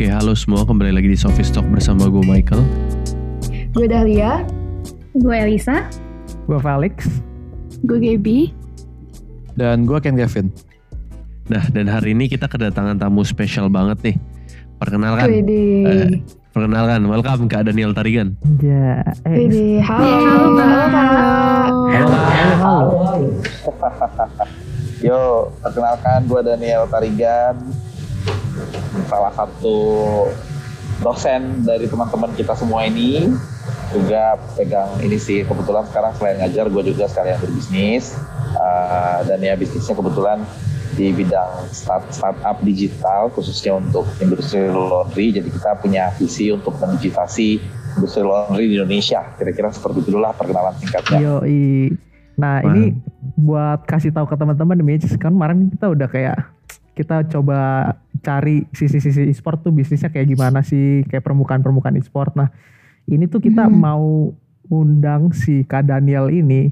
Oke, halo semua. Kembali lagi di Sophie Stock bersama gue Michael. Gue Dahlia. Gue Elisa. Gue Felix. Gue Gaby. Dan gue Ken Gavin. Nah, dan hari ini kita kedatangan tamu spesial banget nih. Perkenalkan. Eh, perkenalkan, welcome Kak Daniel Tarigan. Ya, eh. Halo. Halo, Halo, Kak. halo, halo, halo. Yo, perkenalkan gue Daniel Tarigan, salah satu dosen dari teman-teman kita semua ini. Juga pegang ini sih, kebetulan sekarang selain ngajar, gue juga sekalian berbisnis. Uh, dan ya bisnisnya kebetulan di bidang start startup digital, khususnya untuk industri laundry. Jadi kita punya visi untuk mendigitasi industri laundry di Indonesia. Kira-kira seperti itulah perkenalan singkatnya. Yoi. Nah ini buat kasih tahu ke teman-teman nih, kan kemarin kita udah kayak kita coba cari sisi-sisi e-sport tuh bisnisnya kayak gimana sih, kayak permukaan-permukaan e-sport. Nah ini tuh kita Hmm. mau undang si Kak Daniel ini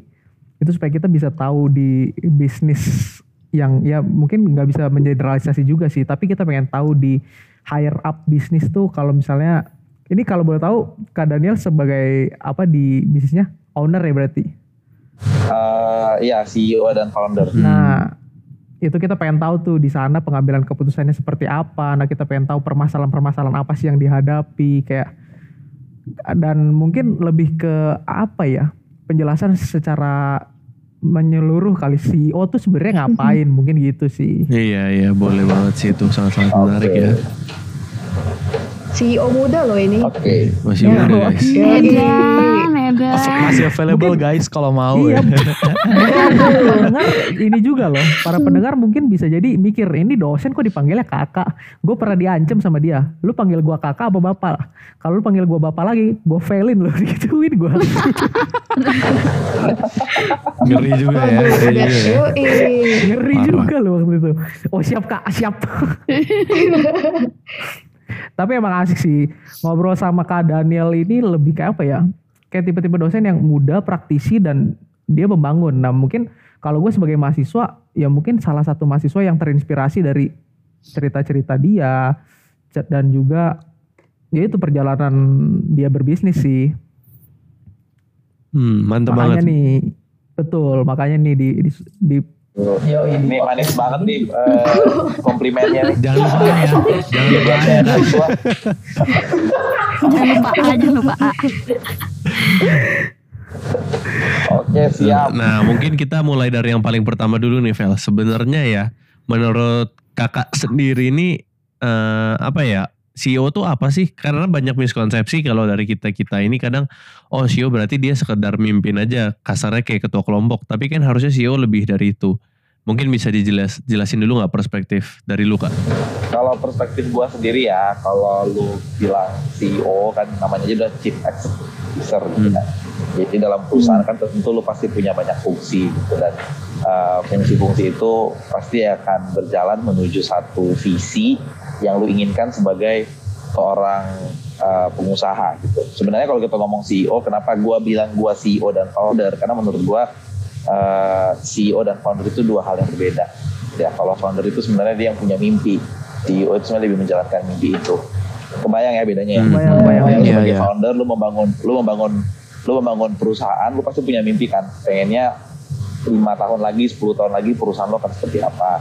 itu supaya kita bisa tahu di bisnis yang ya mungkin nggak bisa mengeneralisasi juga sih, tapi kita pengen tahu di higher up bisnis tuh kalau misalnya ini kalau boleh tahu Kak Daniel sebagai apa di bisnisnya owner ya berarti. Eh, ya CEO dan founder. Nah, itu kita pengen tahu tuh di sana pengambilan keputusannya seperti apa. Nah, kita pengen tahu permasalahan-permasalahan apa sih yang dihadapi kayak dan mungkin lebih ke apa ya? Penjelasan secara menyeluruh kali CEO tuh sebenarnya ngapain mungkin gitu sih. Iya, iya, boleh banget sih itu sangat-sangat menarik Oke. ya. CEO muda loh ini. Oke. Masih Ya, muda guys. Edan, Edan. Masih available guys kalau mau Iya, ya. pendengar ini juga loh. Para pendengar mungkin bisa jadi mikir ini dosen kok dipanggilnya kakak. Gue pernah diancam sama dia. Lu panggil gua kakak apa bapak? Kalau lu panggil gua bapak lagi, gue failin loh digituin gue. Ngeri juga ya. ngeri juga ya. Ngeri juga loh waktu itu. Oh siap kak, siap. Tapi emang asik sih ngobrol sama Kak Daniel ini lebih kayak apa ya? Kayak tipe-tipe dosen yang muda, praktisi dan dia membangun. Nah mungkin kalau gue sebagai mahasiswa ya mungkin salah satu mahasiswa yang terinspirasi dari cerita-cerita dia dan juga ya itu perjalanan dia berbisnis sih. Hmm, mantap makanya banget. nih betul makanya nih di di, di Ini manis banget nih eh, komplimennya nih. Jangan lupa ya. Jangan lupa ya. Jangan lupa jangan lupa A. Oke siap. Nah, mungkin kita mulai dari yang paling pertama dulu nih, Vel. Sebenarnya ya, menurut kakak sendiri ini eh, apa ya? CEO tuh apa sih? Karena banyak miskonsepsi kalau dari kita-kita ini kadang oh CEO berarti dia sekedar mimpin aja, kasarnya kayak ketua kelompok. Tapi kan harusnya CEO lebih dari itu. Mungkin bisa dijelas jelasin dulu nggak perspektif dari lu kak? Kalau perspektif gua sendiri ya, kalau lu bilang CEO kan namanya aja udah chief executive officer gitu Hmm. kan. Jadi dalam perusahaan kan tentu lu pasti punya banyak fungsi gitu dan uh, fungsi-fungsi itu pasti akan berjalan menuju satu visi yang lu inginkan sebagai seorang uh, pengusaha gitu. Sebenarnya kalau kita ngomong CEO, kenapa gua bilang gua CEO dan founder? Karena menurut gua uh, CEO dan founder itu dua hal yang berbeda. Ya, kalau founder itu sebenarnya dia yang punya mimpi. CEO itu sebenarnya lebih menjalankan mimpi itu. Kebayang ya bedanya ya. Hmm. Kebayang, kebayang. Lu Iya, sebagai iya. founder lu membangun lu membangun lu membangun perusahaan, lu pasti punya mimpi kan. Pengennya lima tahun lagi, 10 tahun lagi perusahaan lo akan seperti apa.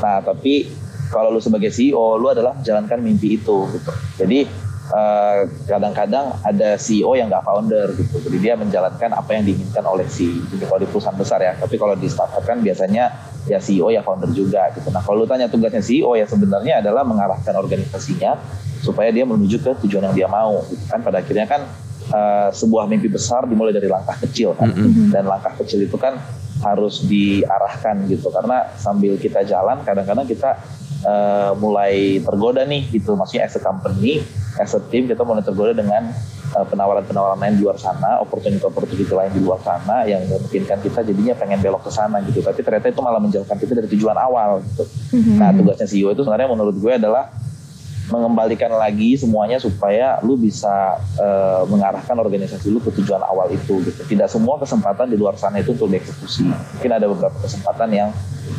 Nah, tapi kalau lu sebagai CEO, lu adalah menjalankan mimpi itu gitu. Jadi eh, kadang-kadang ada CEO yang nggak founder gitu. Jadi dia menjalankan apa yang diinginkan oleh si jadi kalau di perusahaan besar ya. Tapi kalau di startup kan biasanya ya CEO ya founder juga gitu. Nah, kalau lu tanya tugasnya CEO ya sebenarnya adalah mengarahkan organisasinya supaya dia menuju ke tujuan yang dia mau gitu kan. Pada akhirnya kan eh, sebuah mimpi besar dimulai dari langkah kecil kan Mm-mm. dan langkah kecil itu kan harus diarahkan gitu karena sambil kita jalan kadang-kadang kita eh, mulai tergoda nih gitu. Maksudnya as a company as a team kita mulai tergoda dengan eh, penawaran-penawaran lain di luar sana opportunity-opportunity lain di luar sana yang memungkinkan kita jadinya pengen belok ke sana gitu. Tapi ternyata itu malah menjauhkan kita dari tujuan awal gitu. Nah tugasnya CEO itu sebenarnya menurut gue adalah mengembalikan lagi semuanya supaya lu bisa eh, mengarahkan organisasi lu ke tujuan awal itu gitu. Tidak semua kesempatan di luar sana itu untuk dieksekusi. Mungkin ada beberapa kesempatan yang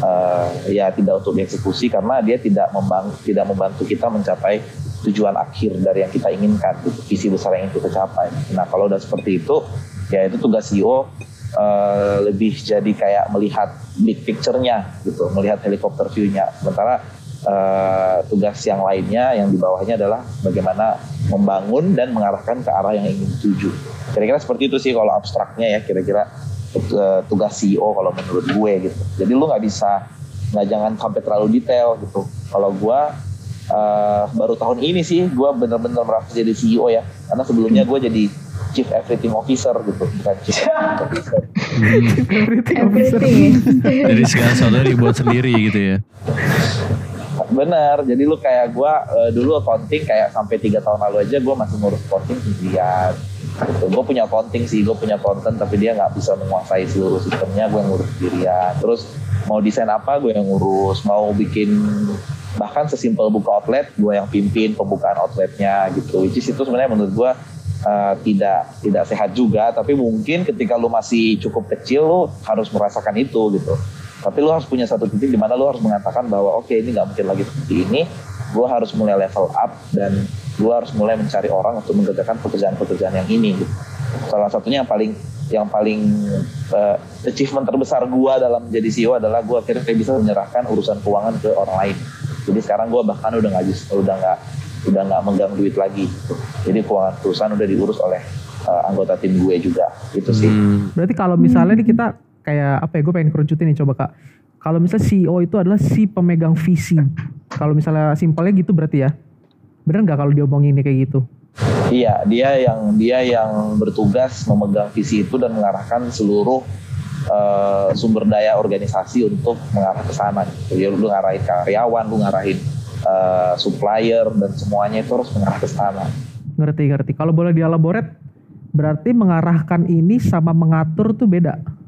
eh, ya tidak untuk dieksekusi karena dia tidak membantu tidak membantu kita mencapai tujuan akhir dari yang kita inginkan, gitu, visi besar yang ingin kita capai. Nah kalau udah seperti itu, ya itu tugas CEO eh, lebih jadi kayak melihat big picture-nya gitu, melihat helikopter view-nya. Sementara eh, tugas yang lainnya yang di bawahnya adalah bagaimana membangun dan mengarahkan ke arah yang ingin dituju. Kira-kira seperti itu sih kalau abstraknya ya kira-kira eh, tugas CEO kalau menurut gue gitu. Jadi lu nggak bisa nggak jangan sampai terlalu detail gitu. Kalau gue eh, baru tahun ini sih gue bener-bener merasa jadi CEO ya. Karena sebelumnya gue jadi Chief Everything Officer gitu, bukan Chief Everything Officer. Everything officer. Everything. Jadi segala sesuatu dibuat sendiri gitu ya. Bener, jadi lu kayak gue dulu accounting kayak sampai tiga tahun lalu aja gue masih ngurus accounting sendirian. Gitu. Gue punya accounting sih, gue punya konten tapi dia nggak bisa menguasai seluruh sistemnya, gue ngurus sendirian. Terus mau desain apa gue yang ngurus, mau bikin bahkan sesimpel buka outlet gue yang pimpin pembukaan outletnya gitu. Which is itu sebenarnya menurut gue uh, tidak tidak sehat juga, tapi mungkin ketika lu masih cukup kecil lu harus merasakan itu gitu. Tapi lu harus punya satu titik di mana lu harus mengatakan bahwa oke ini nggak mungkin lagi seperti ini, gue harus mulai level up dan gue harus mulai mencari orang untuk mengerjakan pekerjaan-pekerjaan yang ini. Salah satunya yang paling yang paling uh, achievement terbesar gue dalam menjadi CEO adalah gue akhirnya bisa menyerahkan urusan keuangan ke orang lain. Jadi sekarang gue bahkan udah nggak udah nggak udah nggak megang duit lagi. Jadi keuangan perusahaan udah diurus oleh uh, anggota tim gue juga. Itu sih. Hmm. Berarti kalau misalnya nih kita kayak apa ya gue pengen kerucutin nih coba kak. Kalau misalnya CEO itu adalah si pemegang visi. Kalau misalnya simpelnya gitu berarti ya. Bener nggak kalau diomongin ini kayak gitu? Iya, dia yang dia yang bertugas memegang visi itu dan mengarahkan seluruh uh, sumber daya organisasi untuk mengarah ke sana. Gitu. Ya, lu ngarahin karyawan, lu ngarahin uh, supplier dan semuanya itu harus mengarah ke sana. Ngerti ngerti. Kalau boleh dielaborate, berarti mengarahkan ini sama mengatur tuh beda.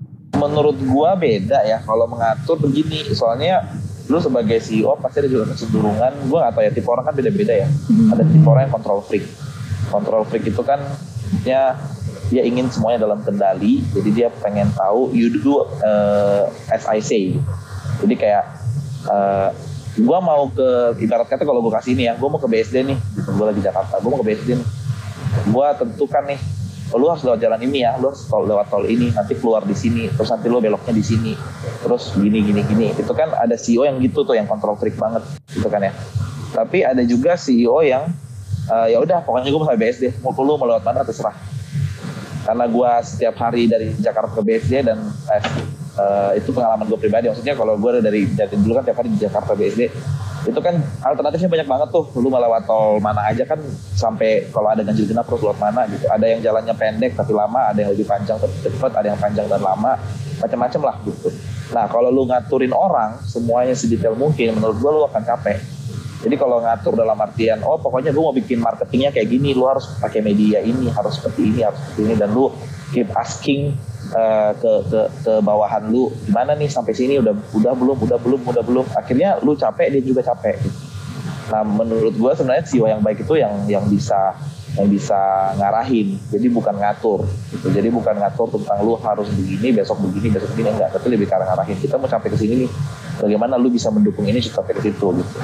Menurut gua beda ya kalau mengatur begini, soalnya lu sebagai CEO pasti ada juga kecenderungan, gua nggak tahu ya tipe orang kan beda-beda ya. Ada tipe orang yang control freak. Control freak itu kan ya dia ingin semuanya dalam kendali, jadi dia pengen tahu you do uh, as I say. Jadi kayak uh, gua mau ke ibarat kata kalau gua kasih ini ya, gua mau ke BSD nih, gitu. gua lagi Jakarta, gua mau ke BSD nih. Gua tentukan nih lu harus lewat jalan ini ya, lu harus tol, lewat tol ini, nanti keluar di sini, terus nanti lu beloknya di sini, terus gini gini gini. Itu kan ada CEO yang gitu tuh, yang kontrol freak banget, gitu kan ya. Tapi ada juga CEO yang uh, ya udah, pokoknya gue mau BSD, mau lu mau lewat mana terserah. Karena gue setiap hari dari Jakarta ke BSD dan eh, uh, itu pengalaman gue pribadi. Maksudnya kalau gue dari dari dulu kan tiap hari di Jakarta BSD, itu kan alternatifnya banyak banget tuh. Lu mau lewat tol mana aja kan sampai kalau ada ganjil genap terus lewat mana gitu. Ada yang jalannya pendek tapi lama ada yang lebih panjang tapi cepat ada yang panjang dan lama. Macam-macam lah gitu. Nah kalau lu ngaturin orang semuanya sedetail mungkin menurut gua lu akan capek. Jadi kalau ngatur dalam artian oh pokoknya gua mau bikin marketingnya kayak gini lu harus pakai media ini harus seperti ini harus seperti ini dan lu keep asking uh, ke ke ke bawahan lu gimana nih sampai sini udah udah belum udah belum udah belum. Akhirnya lu capek dia juga capek. Nah menurut gua sebenarnya CEO yang baik itu yang yang bisa yang bisa ngarahin. Jadi bukan ngatur gitu. Jadi bukan ngatur tentang lu harus begini besok begini besok begini enggak. Tapi lebih ke arah ngarahin. Kita mau sampai ke sini nih. Bagaimana lu bisa mendukung ini sampai ke situ? Gitu.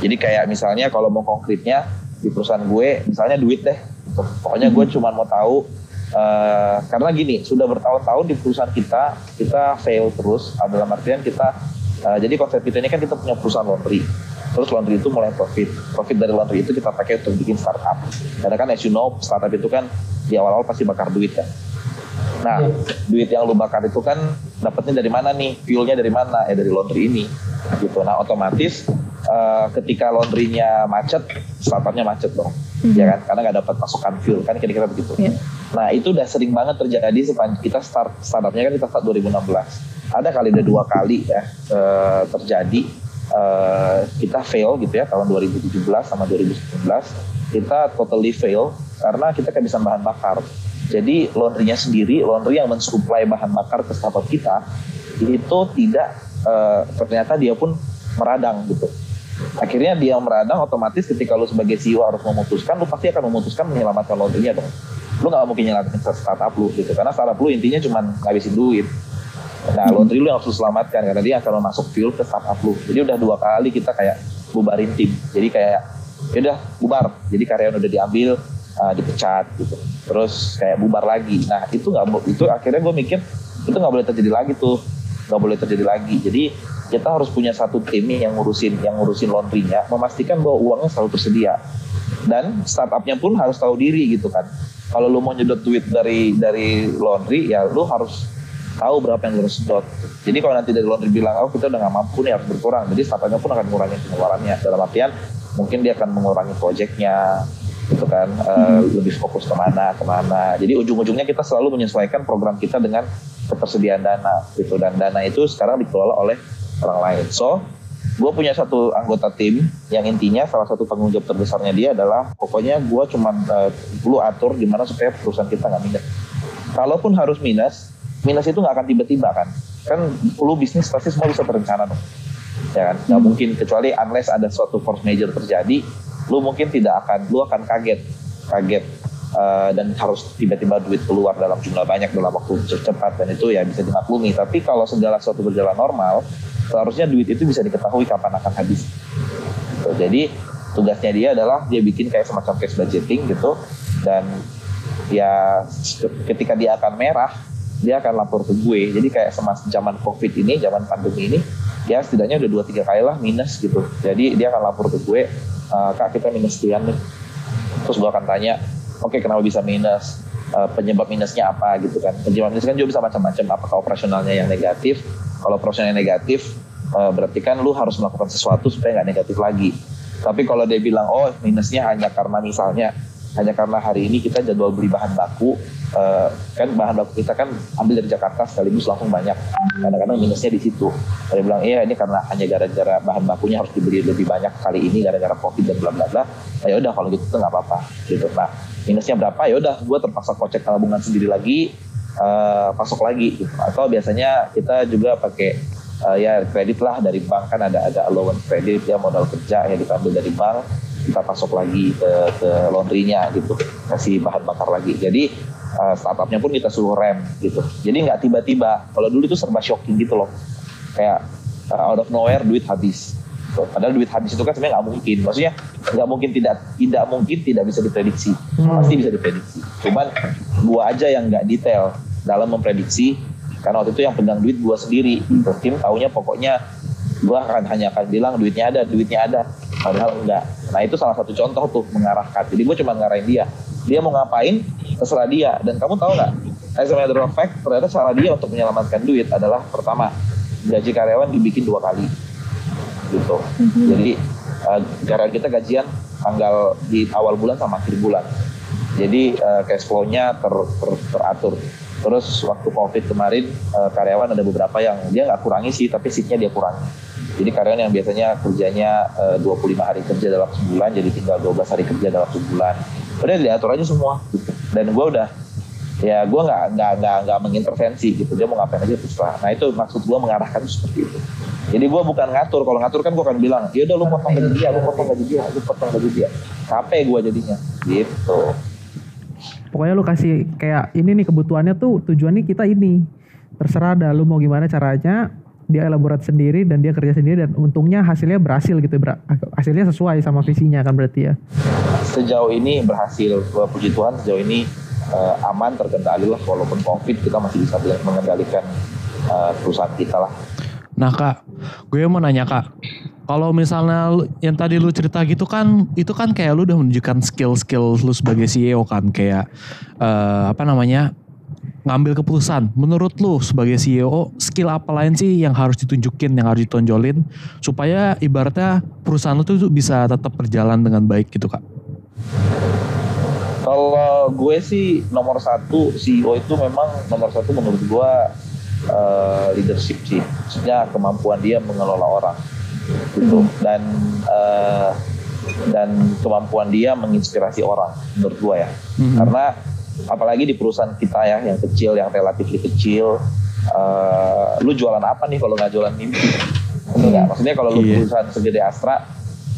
Jadi kayak misalnya kalau mau konkretnya di perusahaan gue misalnya duit deh. Gitu. pokoknya gue cuma mau tahu Uh, karena gini sudah bertahun-tahun di perusahaan kita kita fail terus uh, dalam artian kita uh, jadi konsep kita ini kan kita punya perusahaan laundry. Terus laundry itu mulai profit. Profit dari laundry itu kita pakai untuk bikin startup. Karena kan as you know startup itu kan di awal-awal pasti bakar duit kan nah duit yang lu bakar itu kan dapatnya dari mana nih? Fuelnya dari mana? Ya dari laundry ini gitu. Nah otomatis uh, ketika laundrynya macet startupnya macet dong mm-hmm. ya kan karena nggak dapat pasokan fuel kan kira-kira begitu yeah. Nah itu udah sering banget terjadi sepanjang kita start startupnya kan kita start 2016. Ada kali ada dua kali ya uh, terjadi uh, kita fail gitu ya tahun 2017 sama 2019 kita totally fail karena kita kehabisan bahan bakar. Jadi laundrynya sendiri, laundry yang mensuplai bahan bakar ke startup kita itu tidak uh, ternyata dia pun meradang gitu. Akhirnya dia meradang otomatis ketika lu sebagai CEO harus memutuskan, lu pasti akan memutuskan menyelamatkan laundrynya dong lu nggak mungkin nyelamatin startup lu gitu karena startup lu intinya cuma ngabisin duit. Nah laundry lu yang harus selamatkan karena dia akan masuk fuel ke startup lu. Jadi udah dua kali kita kayak bubarin tim. Jadi kayak ya udah bubar. Jadi karyawan udah diambil uh, dipecat gitu. Terus kayak bubar lagi. Nah itu nggak itu akhirnya gue mikir itu nggak boleh terjadi lagi tuh nggak boleh terjadi lagi. Jadi kita harus punya satu tim yang ngurusin yang ngurusin laundrynya memastikan bahwa uangnya selalu tersedia. Dan startupnya pun harus tahu diri gitu kan. Kalau lu mau nyedot duit dari dari laundry ya lu harus tahu berapa yang lu harus sedot jadi kalau nanti dari laundry bilang oh kita udah nggak mampu nih harus berkurang. Jadi startupnya pun akan mengurangi pengeluarannya. Dalam artian mungkin dia akan mengurangi proyeknya gitu kan. Eh, lebih fokus ke mana ke mana. Jadi ujung-ujungnya kita selalu menyesuaikan program kita dengan ketersediaan dana gitu. Dan dana itu sekarang dikelola oleh orang lain. So gue punya satu anggota tim yang intinya salah satu tanggung jawab terbesarnya dia adalah pokoknya gue cuman lu atur gimana supaya perusahaan kita nggak minus. Kalaupun harus minus minus itu nggak akan tiba-tiba kan? Kan lu bisnis pasti semua bisa berencana dong. Ya kan? Nggak mungkin kecuali unless ada suatu force major terjadi lu mungkin tidak akan lu akan kaget. Kaget eh, dan harus tiba-tiba duit keluar dalam jumlah banyak dalam waktu cepat dan itu ya bisa dimaklumi. Tapi kalau segala sesuatu berjalan normal seharusnya duit itu bisa diketahui kapan akan habis. Gitu. jadi tugasnya dia adalah dia bikin kayak semacam cash budgeting gitu dan ya ketika dia akan merah dia akan lapor ke gue. Jadi kayak semasa zaman covid ini zaman pandemi ini ya setidaknya udah dua tiga kali lah minus gitu. Jadi dia akan lapor ke gue "Eh, kak kita minus sekian nih. Terus gue akan tanya oke kenapa bisa minus? Eh, penyebab minusnya apa gitu kan? Penyebab minus kan juga bisa macam-macam. Apakah operasionalnya yang negatif? Kalau operasionalnya negatif eh, berarti kan lu harus melakukan sesuatu supaya nggak negatif lagi. Tapi kalau dia bilang oh minusnya hanya karena misalnya hanya karena hari ini kita jadwal beli bahan baku eh, kan bahan baku kita kan ambil dari Jakarta sekaligus langsung banyak. Kadang-kadang minusnya di situ. Dia bilang iya ini karena hanya gara-gara bahan bakunya harus dibeli lebih banyak kali ini gara-gara covid dan bla bla bla. Nah, ya udah kalau gitu tuh nggak apa-apa. Gitu. Nah minusnya berapa? Ya udah gue terpaksa kocek tabungan sendiri lagi eh, pasok lagi gitu. atau biasanya kita juga pakai eh, ya kredit lah dari bank kan ada ada allowance kredit ya modal kerja yang kita ambil dari bank kita pasok lagi ke ke laundrynya gitu kasih bahan bakar lagi. Jadi eh, startupnya pun kita suruh rem gitu. Jadi nggak tiba-tiba. Kalau dulu itu serba shocking gitu loh. Kayak eh, out of nowhere duit habis. Gitu. padahal duit habis itu kan sebenarnya nggak mungkin. Maksudnya nggak mungkin tidak tidak mungkin tidak bisa diprediksi. Pasti bisa diprediksi. Cuman gua aja yang nggak detail dalam memprediksi karena waktu itu yang pegang duit gua sendiri. Gitu. tim taunya pokoknya gua akan hanya akan bilang duitnya ada duitnya ada padahal enggak. Nah itu salah satu contoh tuh mengarahkan. Jadi gua cuma ngarahin dia. Dia mau ngapain terserah dia. Dan kamu tahu nggak? As a matter of fact ternyata cara dia untuk menyelamatkan duit adalah pertama gaji karyawan dibikin dua kali. Gitu. Jadi eh, karena kita gajian tanggal di awal bulan sama akhir bulan. Jadi eh, cash flow-nya ter- ter- teratur. Terus waktu covid kemarin eh, karyawan ada beberapa yang dia nggak kurangi sih tapi seatnya dia kurangi jadi karyawan yang biasanya kerjanya eh, 25 hari kerja dalam sebulan jadi tinggal 12 hari kerja dalam sebulan. Udah diatur aja semua. Dan gue udah ya gue nggak nggak nggak nggak mengintervensi gitu. Dia mau ngapain aja terserah. Nah itu maksud gue mengarahkan seperti itu. Jadi gue bukan ngatur. Kalau ngatur kan gue akan bilang ya udah lu potong gaji dia lu potong gaji dia lu potong gaji dia. Capek gue jadinya. Gitu. Pokoknya lu kasih kayak ini nih kebutuhannya tuh tujuannya kita ini. Terserah dah lu mau gimana caranya. Dia elaborat sendiri dan dia kerja sendiri dan untungnya hasilnya berhasil gitu. Ber- hasilnya sesuai sama visinya kan berarti ya. sejauh ini berhasil puji Tuhan sejauh ini eh, aman terkendali lah walaupun covid kita masih bisa mengendalikan eh, perusahaan kita lah Nah kak, gue mau nanya kak, kalau misalnya yang tadi lu cerita gitu kan, itu kan kayak lu udah menunjukkan skill-skill lu sebagai CEO kan, kayak eh, apa namanya ngambil keputusan. Menurut lu sebagai CEO, skill apa lain sih yang harus ditunjukin, yang harus ditonjolin, supaya ibaratnya perusahaan lu tuh bisa tetap berjalan dengan baik gitu kak? Kalau gue sih nomor satu CEO itu memang nomor satu menurut gue eh, leadership sih, maksudnya kemampuan dia mengelola orang gitu. Dan eh, dan kemampuan dia menginspirasi orang menurut gue ya, karena apalagi di perusahaan kita ya yang kecil yang relatif kecil, eh, lu jualan apa nih kalau nggak jualan mimpi? Bener nggak? Maksudnya kalau lu Iya. perusahaan segede Astra,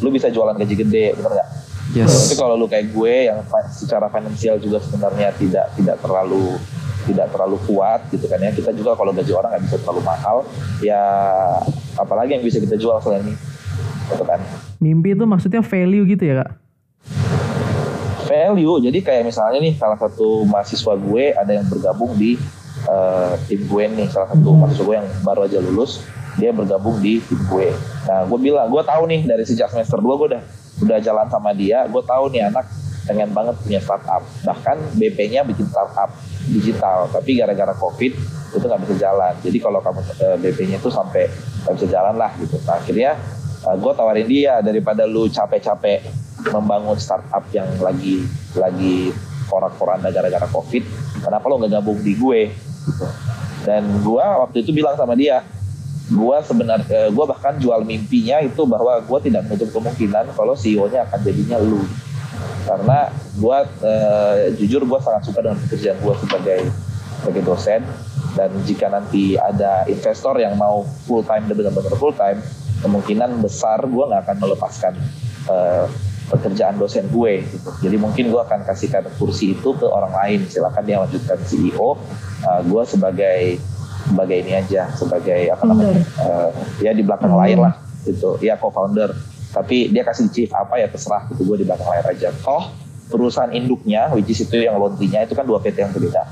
lu bisa jualan gaji gede, bener nggak? Yes. Tapi kalau lu kayak gue yang secara finansial juga sebenarnya tidak tidak terlalu tidak terlalu kuat gitu kan ya kita juga kalau gaji orang nggak bisa terlalu mahal ya apalagi yang bisa kita jual selain ini gitu kan Mimpi itu maksudnya value gitu ya kak? Value jadi kayak misalnya nih salah satu mahasiswa gue ada yang bergabung di eh, tim gue nih. Salah satu mahasiswa gue yang baru aja lulus dia bergabung di tim gue. Nah gue bilang gue tahu nih dari sejak semester 2 gue udah udah jalan sama dia. Gue tahu nih anak pengen banget punya startup. Bahkan BP-nya bikin startup digital tapi gara-gara covid itu nggak bisa jalan. Jadi kalau kamu eh, BP-nya itu sampai nggak bisa jalan lah gitu. Nah, akhirnya gue tawarin dia daripada lu capek-capek membangun startup yang lagi lagi porak-poranda gara-gara covid kenapa lo nggak gabung di gue gitu. dan gue waktu itu bilang sama dia gue sebenarnya gue bahkan jual mimpinya itu bahwa gue tidak menutup kemungkinan kalau CEO-nya akan jadinya lu karena gue eh, jujur gue sangat suka dengan pekerjaan gue sebagai sebagai dosen dan jika nanti ada investor yang mau full time benar-benar full time kemungkinan besar gue nggak akan melepaskan eh, pekerjaan dosen gue gitu. Jadi mungkin gue akan kasihkan kursi itu ke orang lain. Silakan dia lanjutkan CEO. Uh, gue sebagai sebagai ini aja, sebagai apa namanya? Uh, ya di belakang layar lah gitu. Ya co-founder. Tapi dia kasih chief apa ya terserah gitu. Gue di belakang layar aja. Toh perusahaan induknya, which is itu yang laundry-nya itu kan dua PT yang berbeda.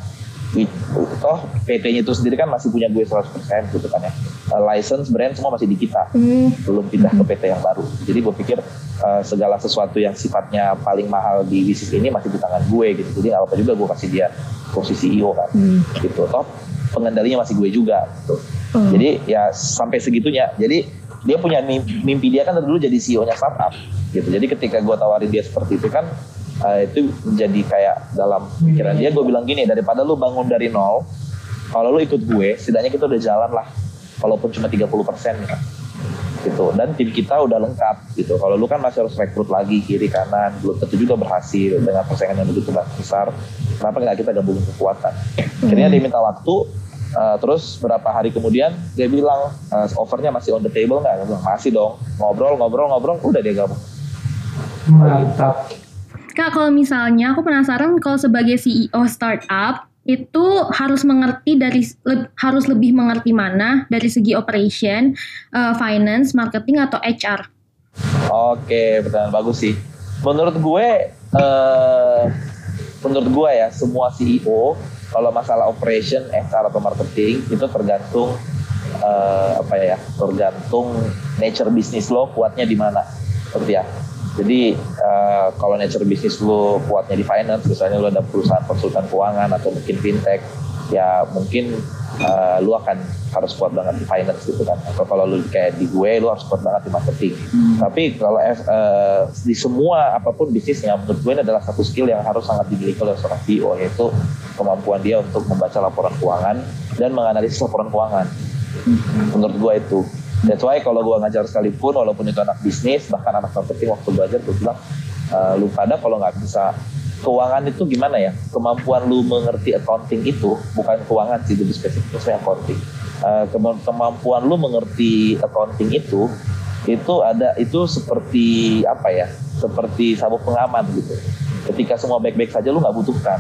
Toh PT-nya itu sendiri kan masih punya gue 100% gitu kan ya. Uh, license brand semua masih di kita Hmm. belum pindah ke PT yang baru. Jadi gue pikir uh, segala sesuatu yang sifatnya paling mahal di bisnis ini masih di tangan gue gitu. Jadi nggak apa-apa juga gue kasih dia posisi CEO kan, Hmm. gitu. Top pengendalinya masih gue juga. Gitu. Oh. Jadi ya sampai segitunya. Jadi dia punya mimpi, mimpi dia kan dari dulu jadi CEO-nya startup, gitu. Jadi ketika gue tawarin dia seperti itu kan uh, itu menjadi kayak dalam pikiran dia gue bilang gini daripada lu bangun dari nol, kalau lu ikut gue, setidaknya kita udah jalan lah, walaupun cuma 30 persen gitu. Dan tim kita udah lengkap gitu. Kalau lu kan masih harus rekrut lagi kiri kanan belum tentu juga berhasil dengan persaingan yang begitu besar. Kenapa nggak kita gabungin kekuatan? Akhirnya dia minta waktu uh, terus berapa hari kemudian dia bilang uh, offernya masih on the table nggak? Bilang masih dong ngobrol ngobrol ngobrol udah dia gabung. Mantap. Kak, kalau misalnya aku penasaran kalau sebagai CEO startup itu harus mengerti dari le- harus lebih mengerti mana dari segi operation, eh, finance, marketing atau HR. Oke, pertanyaan bagus sih. Menurut gue, eh, menurut gue ya semua CEO kalau masalah operation, HR atau marketing itu tergantung eh, apa ya, tergantung nature bisnis lo kuatnya di mana, seperti ya. Jadi eh, kalau nature bisnis lo kuatnya di finance, misalnya lo ada perusahaan konsultan keuangan atau mungkin fintech, ya mungkin eh, lu akan harus kuat banget di finance gitu kan. Atau kalau lu kayak di gue, lu harus kuat banget di marketing. Tapi kalau eh, di semua apa pun bisnisnya, menurut gue ini adalah satu skill yang harus sangat dimiliki oleh seorang CEO, yaitu kemampuan dia untuk membaca laporan keuangan dan menganalisis laporan keuangan. Menurut gue itu. That's why kalau gue ngajar sekalipun, walaupun itu anak bisnis, bahkan anak marketing waktu belajar, gue bilang, "Eh, lu pada kalau nggak bisa keuangan itu gimana ya? Kemampuan lu mengerti accounting itu bukan keuangan sih lebih spesifik itu accounting. Kema- kemampuan lu mengerti accounting itu itu ada itu seperti apa ya? Seperti sabuk pengaman gitu. Ketika semua baik-baik saja lu nggak butuhkan.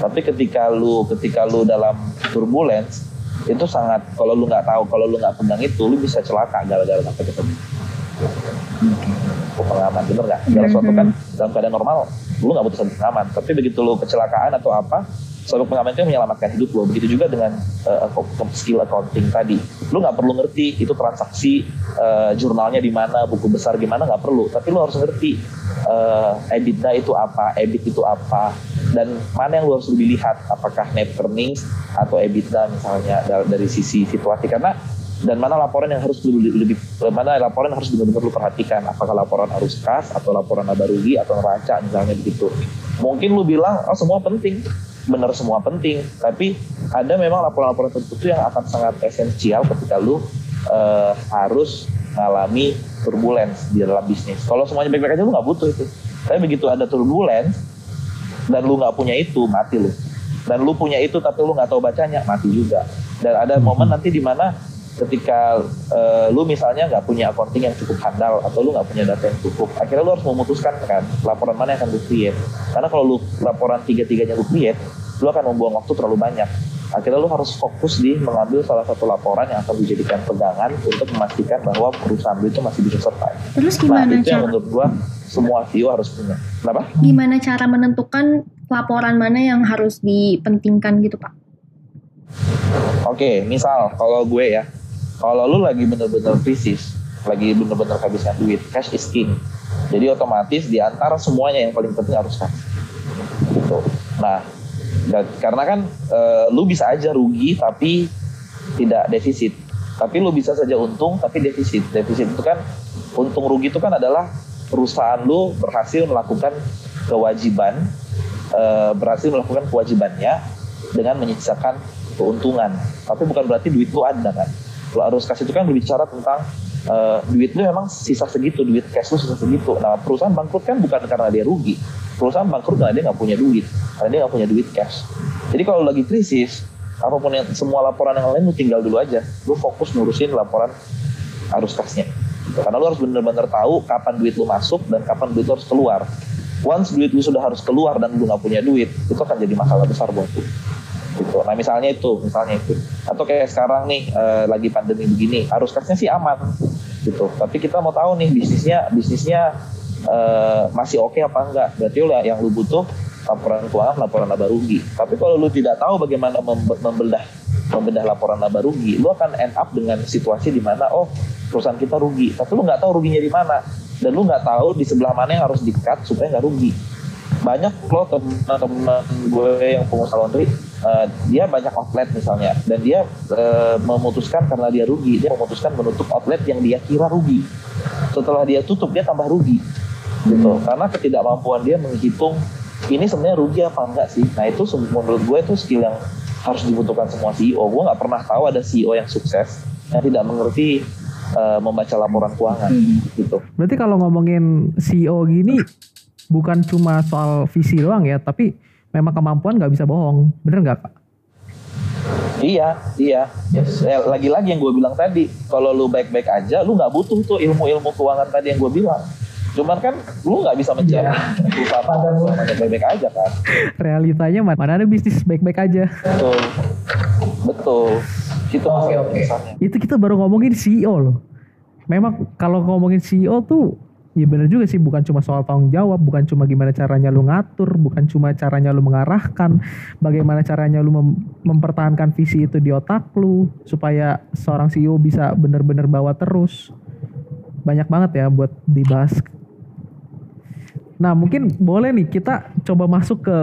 Tapi ketika lu ketika lu dalam turbulence itu sangat kalau lu nggak tahu kalau lu nggak pegang itu lu bisa celaka gara-gara pakai sabuk pengaman bener nggak? Segala sesuatu kan dalam keadaan normal lu nggak butuh sabuk pengaman tapi begitu lu kecelakaan atau apa sabuk pengaman itu menyelamatkan hidup lo begitu juga dengan uh, skill accounting tadi. Lu nggak perlu ngerti itu transaksi uh, jurnalnya di mana buku besar gimana nggak perlu. Tapi lu harus ngerti uh, EBITDA itu apa EBIT itu apa dan mana yang lu harus lebih lihat. Apakah net earnings atau EBITDA misalnya dari, sisi situasi. Karena dan mana laporan yang harus lebih, lebih mana laporan yang harus benar-benar lu perhatikan. Apakah laporan arus kas atau laporan laba rugi atau neraca misalnya begitu. Mungkin lu bilang oh semua penting benar semua penting. Tapi ada memang laporan-laporan tertentu yang akan sangat esensial ketika lu eh, harus mengalami turbulence di dalam bisnis. Kalau semuanya baik-baik aja lu nggak butuh itu. Tapi begitu ada turbulence dan lu nggak punya itu mati lu. Dan lu punya itu tapi lu nggak tahu bacanya mati juga. Dan ada momen nanti di mana ketika uh, lu misalnya nggak punya accounting yang cukup handal atau lu nggak punya data yang cukup akhirnya lu harus memutuskan kan laporan mana yang akan lu create karena kalau lu laporan tiga-tiganya lu create lu akan membuang waktu terlalu banyak akhirnya lu harus fokus di mengambil salah satu laporan yang akan dijadikan pegangan untuk memastikan bahwa perusahaan lu itu masih bisa survive. Terus Nah gimana itu yang cara menurut gua semua CEO harus punya. Kenapa? gimana cara menentukan laporan mana yang harus dipentingkan gitu Pak? Oke, misal kalau gue ya, kalau lu lagi bener-bener krisis, lagi bener-bener kehabisan duit, cash is king. Jadi otomatis di antara semuanya yang paling penting harus cash. Gitu. Nah, dan, karena kan eh, lu bisa aja rugi tapi tidak defisit. Tapi lu bisa saja untung tapi defisit. Defisit itu kan untung rugi itu kan adalah perusahaan lu berhasil melakukan kewajiban eh, berhasil melakukan kewajibannya dengan menyisakan keuntungan. Tapi bukan berarti duit lu ada kan. Kalau arus kas itu kan berbicara tentang eh, duit lu memang sisa segitu, duit cash lu sisa segitu. Nah perusahaan bangkrut kan bukan karena dia rugi. Perusahaan bangkrut karena dia nggak punya duit, karena dia nggak punya duit cash. Jadi kalau lagi krisis, apa pun yang semua laporan yang lain lu tinggal dulu aja. Lu fokus ngurusin laporan arus kasnya. Karena lu harus bener-bener tahu kapan duit lu masuk dan kapan duit lu harus keluar. Once duit lu sudah harus keluar dan lu nggak punya duit, itu akan jadi masalah besar buat lu. Gitu. Nah misalnya itu, misalnya itu. Atau kayak sekarang nih eh, lagi pandemi begini, arus kasnya sih aman, gitu. Tapi kita mau tahu nih bisnisnya, bisnisnya eh, masih oke apa enggak? Berarti lu yang lu butuh laporan keuangan, laporan laba rugi. Tapi kalau lu tidak tahu bagaimana mem- membedah membedah laporan laba rugi, lu akan end up dengan situasi di mana oh perusahaan kita rugi, tapi lu nggak tahu ruginya di mana dan lu nggak tahu di sebelah mana yang harus di-cut supaya nggak rugi. Banyak loh teman-teman gue yang pengusaha laundry, eh, dia banyak outlet misalnya dan dia eh, memutuskan karena dia rugi, dia memutuskan menutup outlet yang dia kira rugi. Setelah dia tutup dia tambah rugi, gitu. Karena ketidakmampuan dia menghitung ini sebenarnya rugi apa enggak sih? Nah itu menurut gue itu skill yang harus dibutuhkan semua CEO. Gue nggak pernah tahu ada CEO yang sukses yang tidak mengerti eh, membaca laporan keuangan gitu. Berarti kalau ngomongin CEO gini bukan cuma soal visi doang ya, tapi memang kemampuan nggak bisa bohong. Bener nggak Pak? Iya, iya. Yes. Eh, Lagi-lagi yang gue bilang tadi, kalau lu baik-baik aja, lu nggak butuh tuh ilmu-ilmu keuangan tadi yang gue bilang. Cuman kan lu nggak bisa mencari perusahaan keuangan yang baik-baik aja kan. Realitanya mana mana ada bisnis baik-baik aja. Betul, betul. Itu oke. besarnya. Itu kita baru ngomongin CEO loh. Memang kalau ngomongin CEO tuh ya bener juga sih bukan cuma soal tanggung jawab, bukan cuma gimana caranya lu ngatur, bukan cuma caranya lu mengarahkan, bagaimana caranya lu mem- mempertahankan visi itu di otak lu supaya seorang CEO bisa bener-bener bawa terus. Banyak banget ya buat dibahas. Nah, mungkin boleh nih kita coba masuk ke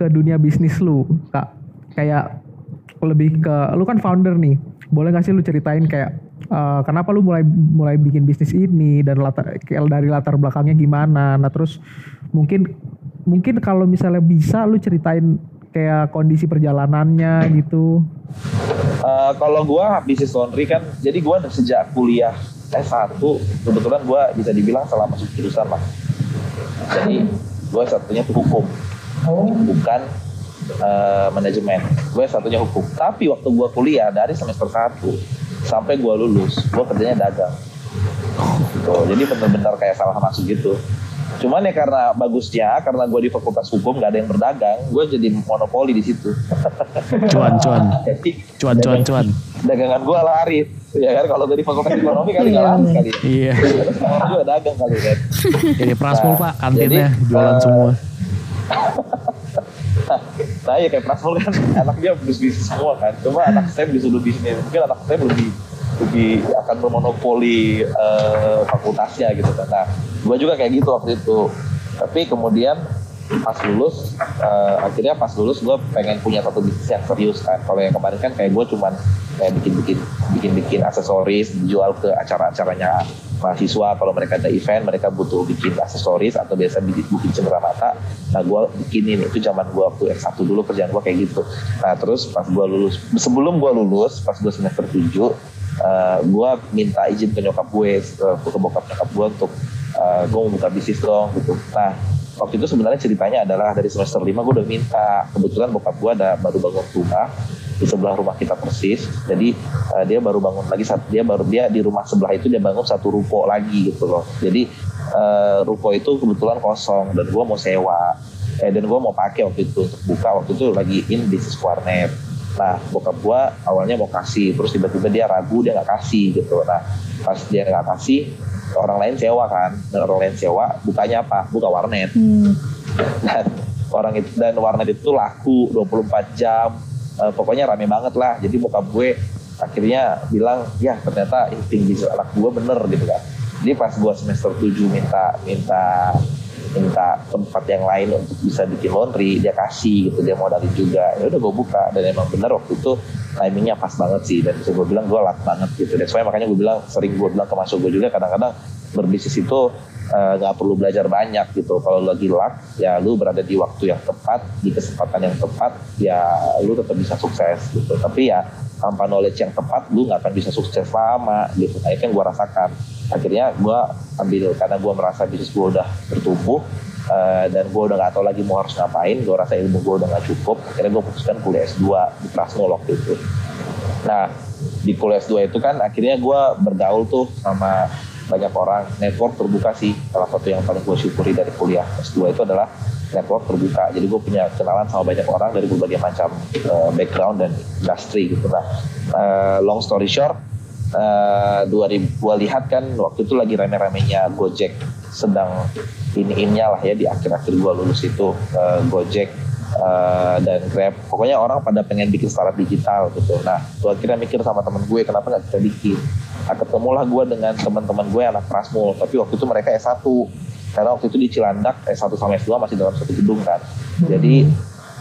ke dunia bisnis lu, Kak. Kayak lebih ke lu kan founder nih. Boleh gak sih lu ceritain kayak eh, kenapa lu mulai mulai bikin bisnis ini dan latar dari latar belakangnya gimana? Nah, terus mungkin mungkin kalau misalnya bisa lu ceritain kayak kondisi perjalanannya gitu. Eh, kalau gua bisnis laundry kan, jadi gua sejak kuliah S1 kebetulan gua bisa dibilang salah masuk jurusan lah. Jadi gua satunya tuh hukum, bukan eh, manajemen. Gue satunya hukum. Tapi waktu gua kuliah dari semester 1 sampai gua lulus, gua kerjanya dagang. Gitu. Jadi benar-benar kayak salah masuk gitu. Cuman ya karena bagusnya, karena gue di fakultas hukum nggak ada yang berdagang, gue jadi monopoli di situ. Cuan, cuan. Jadi Cuan, cuan, cuan. dagangan gue laris ya kan kalau dari fakultas ekonomi kali nggak laris kali ya. Iya. Juga dagang kali kan Jadi Prasmul Nah, Pak, kantinnya jadi, jualan eh, semua. Nah ya kayak Prasmul kan. Anaknya bisnis bisnis semua kan. Cuma anak saya disuruh bisnis mungkin anak saya lebih lebih akan bermonopoli eh, fakultasnya gitu kan. Nah gue juga kayak gitu waktu itu. Tapi kemudian pas lulus eh, akhirnya pas lulus gue pengen punya satu bisnis yang serius kan. Kalau yang kemarin kan kayak gue cuman kayak bikin bikin bikin bikin aksesoris dijual ke acara-acaranya mahasiswa. Kalau mereka ada event mereka butuh bikin aksesoris atau biasa bikin, bikin cendera mata. Nah gue bikinin itu zaman gue waktu S1 dulu kerjaan gue kayak gitu. Nah terus pas gue lulus sebelum gue lulus pas gue semester 7 uh, gue minta izin ke nyokap gue uh, ke bokap nyokap gue untuk uh, gue mau buka bisnis dong gitu. Nah waktu itu sebenarnya ceritanya adalah dari semester 5 gue udah minta kebetulan bokap gue ada baru bangun rumah di sebelah rumah kita persis. Jadi uh, dia baru bangun lagi sat- dia baru dia di rumah sebelah itu dia bangun satu ruko lagi gitu loh. Jadi uh, ruko itu kebetulan kosong dan gue mau sewa. Eh dan gue mau pakai waktu itu untuk buka waktu itu lagi in bisnis warnet Nah bokap gue awalnya mau kasih, terus tiba-tiba dia ragu dia nggak kasih gitu. Nah pas dia nggak kasih, orang lain sewa kan, dan orang lain sewa, bukanya apa? Buka warnet. Hmm. Dan orang itu dan warnet itu laku 24 jam. Eh, pokoknya rame banget lah. Jadi bokap gue akhirnya bilang, ya ternyata bisnis anak gue bener gitu kan. Jadi pas gue semester 7 minta minta minta tempat yang lain untuk bisa bikin laundry dia kasih gitu dia modalin juga. Ya udah gue buka dan emang bener waktu itu timingnya pas banget sih dan bisa gue bilang gue luck banget gitu. Dan soalnya makanya gue bilang sering gue bilang ke masuk gue juga kadang-kadang berbisnis itu eh, nggak perlu belajar banyak gitu. Kalau lagi luck ya lu berada di waktu yang tepat di kesempatan yang tepat ya lu tetap bisa sukses gitu. Tapi ya tanpa knowledge yang tepat lu nggak akan bisa sukses lama gitu. Nah itu yang gue rasakan akhirnya gue ambil karena gue merasa bisnis gue udah bertumbuh eh, dan gue udah nggak tahu lagi mau harus ngapain gue rasa ilmu gue udah nggak cukup akhirnya gue putuskan kuliah S2 di Prasmul waktu itu. Nah di kuliah S2 itu kan akhirnya gue bergaul tuh sama banyak orang. Network terbuka sih salah satu yang paling gue syukuri dari kuliah S2 itu adalah network terbuka. Jadi gue punya kenalan sama banyak orang dari berbagai macam eh, background dan industri gitu nah eh, long story short eh, 2000 gua lihat kan waktu itu lagi rame-ramenya Gojek sedang ini-ininya lah ya di akhir-akhir gua lulus itu eh, Gojek eh, dan Grab. Pokoknya orang pada pengen bikin startup digital gitu. Nah gua akhirnya mikir sama temen gue kenapa nggak kita bikin? Nah, ketemulah gua dengan teman-teman gue anak Prasmul. Tapi waktu itu mereka S1 karena waktu itu di Cilandak S1 sama S2 masih dalam satu gedung kan. Jadi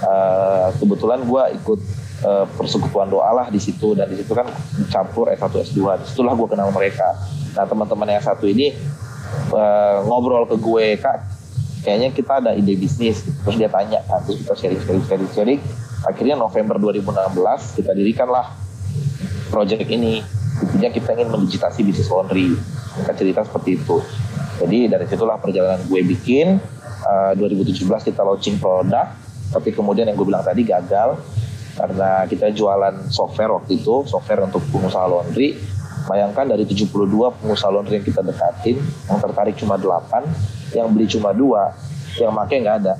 eh, kebetulan gua ikut eh, persekutuan doa lah di situ. Dan di situ kan campur S1 S2 di situlah gue kenal mereka. Nah teman-teman yang satu ini eh, ngobrol ke gue kak kayaknya kita ada ide bisnis. Terus dia tanya kan terus kita sharing sharing sharing sharing. Akhirnya November 2016 kita dirikanlah project ini. Intinya kita ingin mendigitasi bisnis laundry. Kita cerita seperti itu. Jadi dari situlah perjalanan gue bikin Eh, 2017 kita launching produk tapi kemudian yang gue bilang tadi gagal karena kita jualan software waktu itu software untuk pengusaha laundry. Bayangkan dari 72 pengusaha laundry yang kita dekatin yang tertarik cuma 8 yang beli cuma dua yang make nggak ada.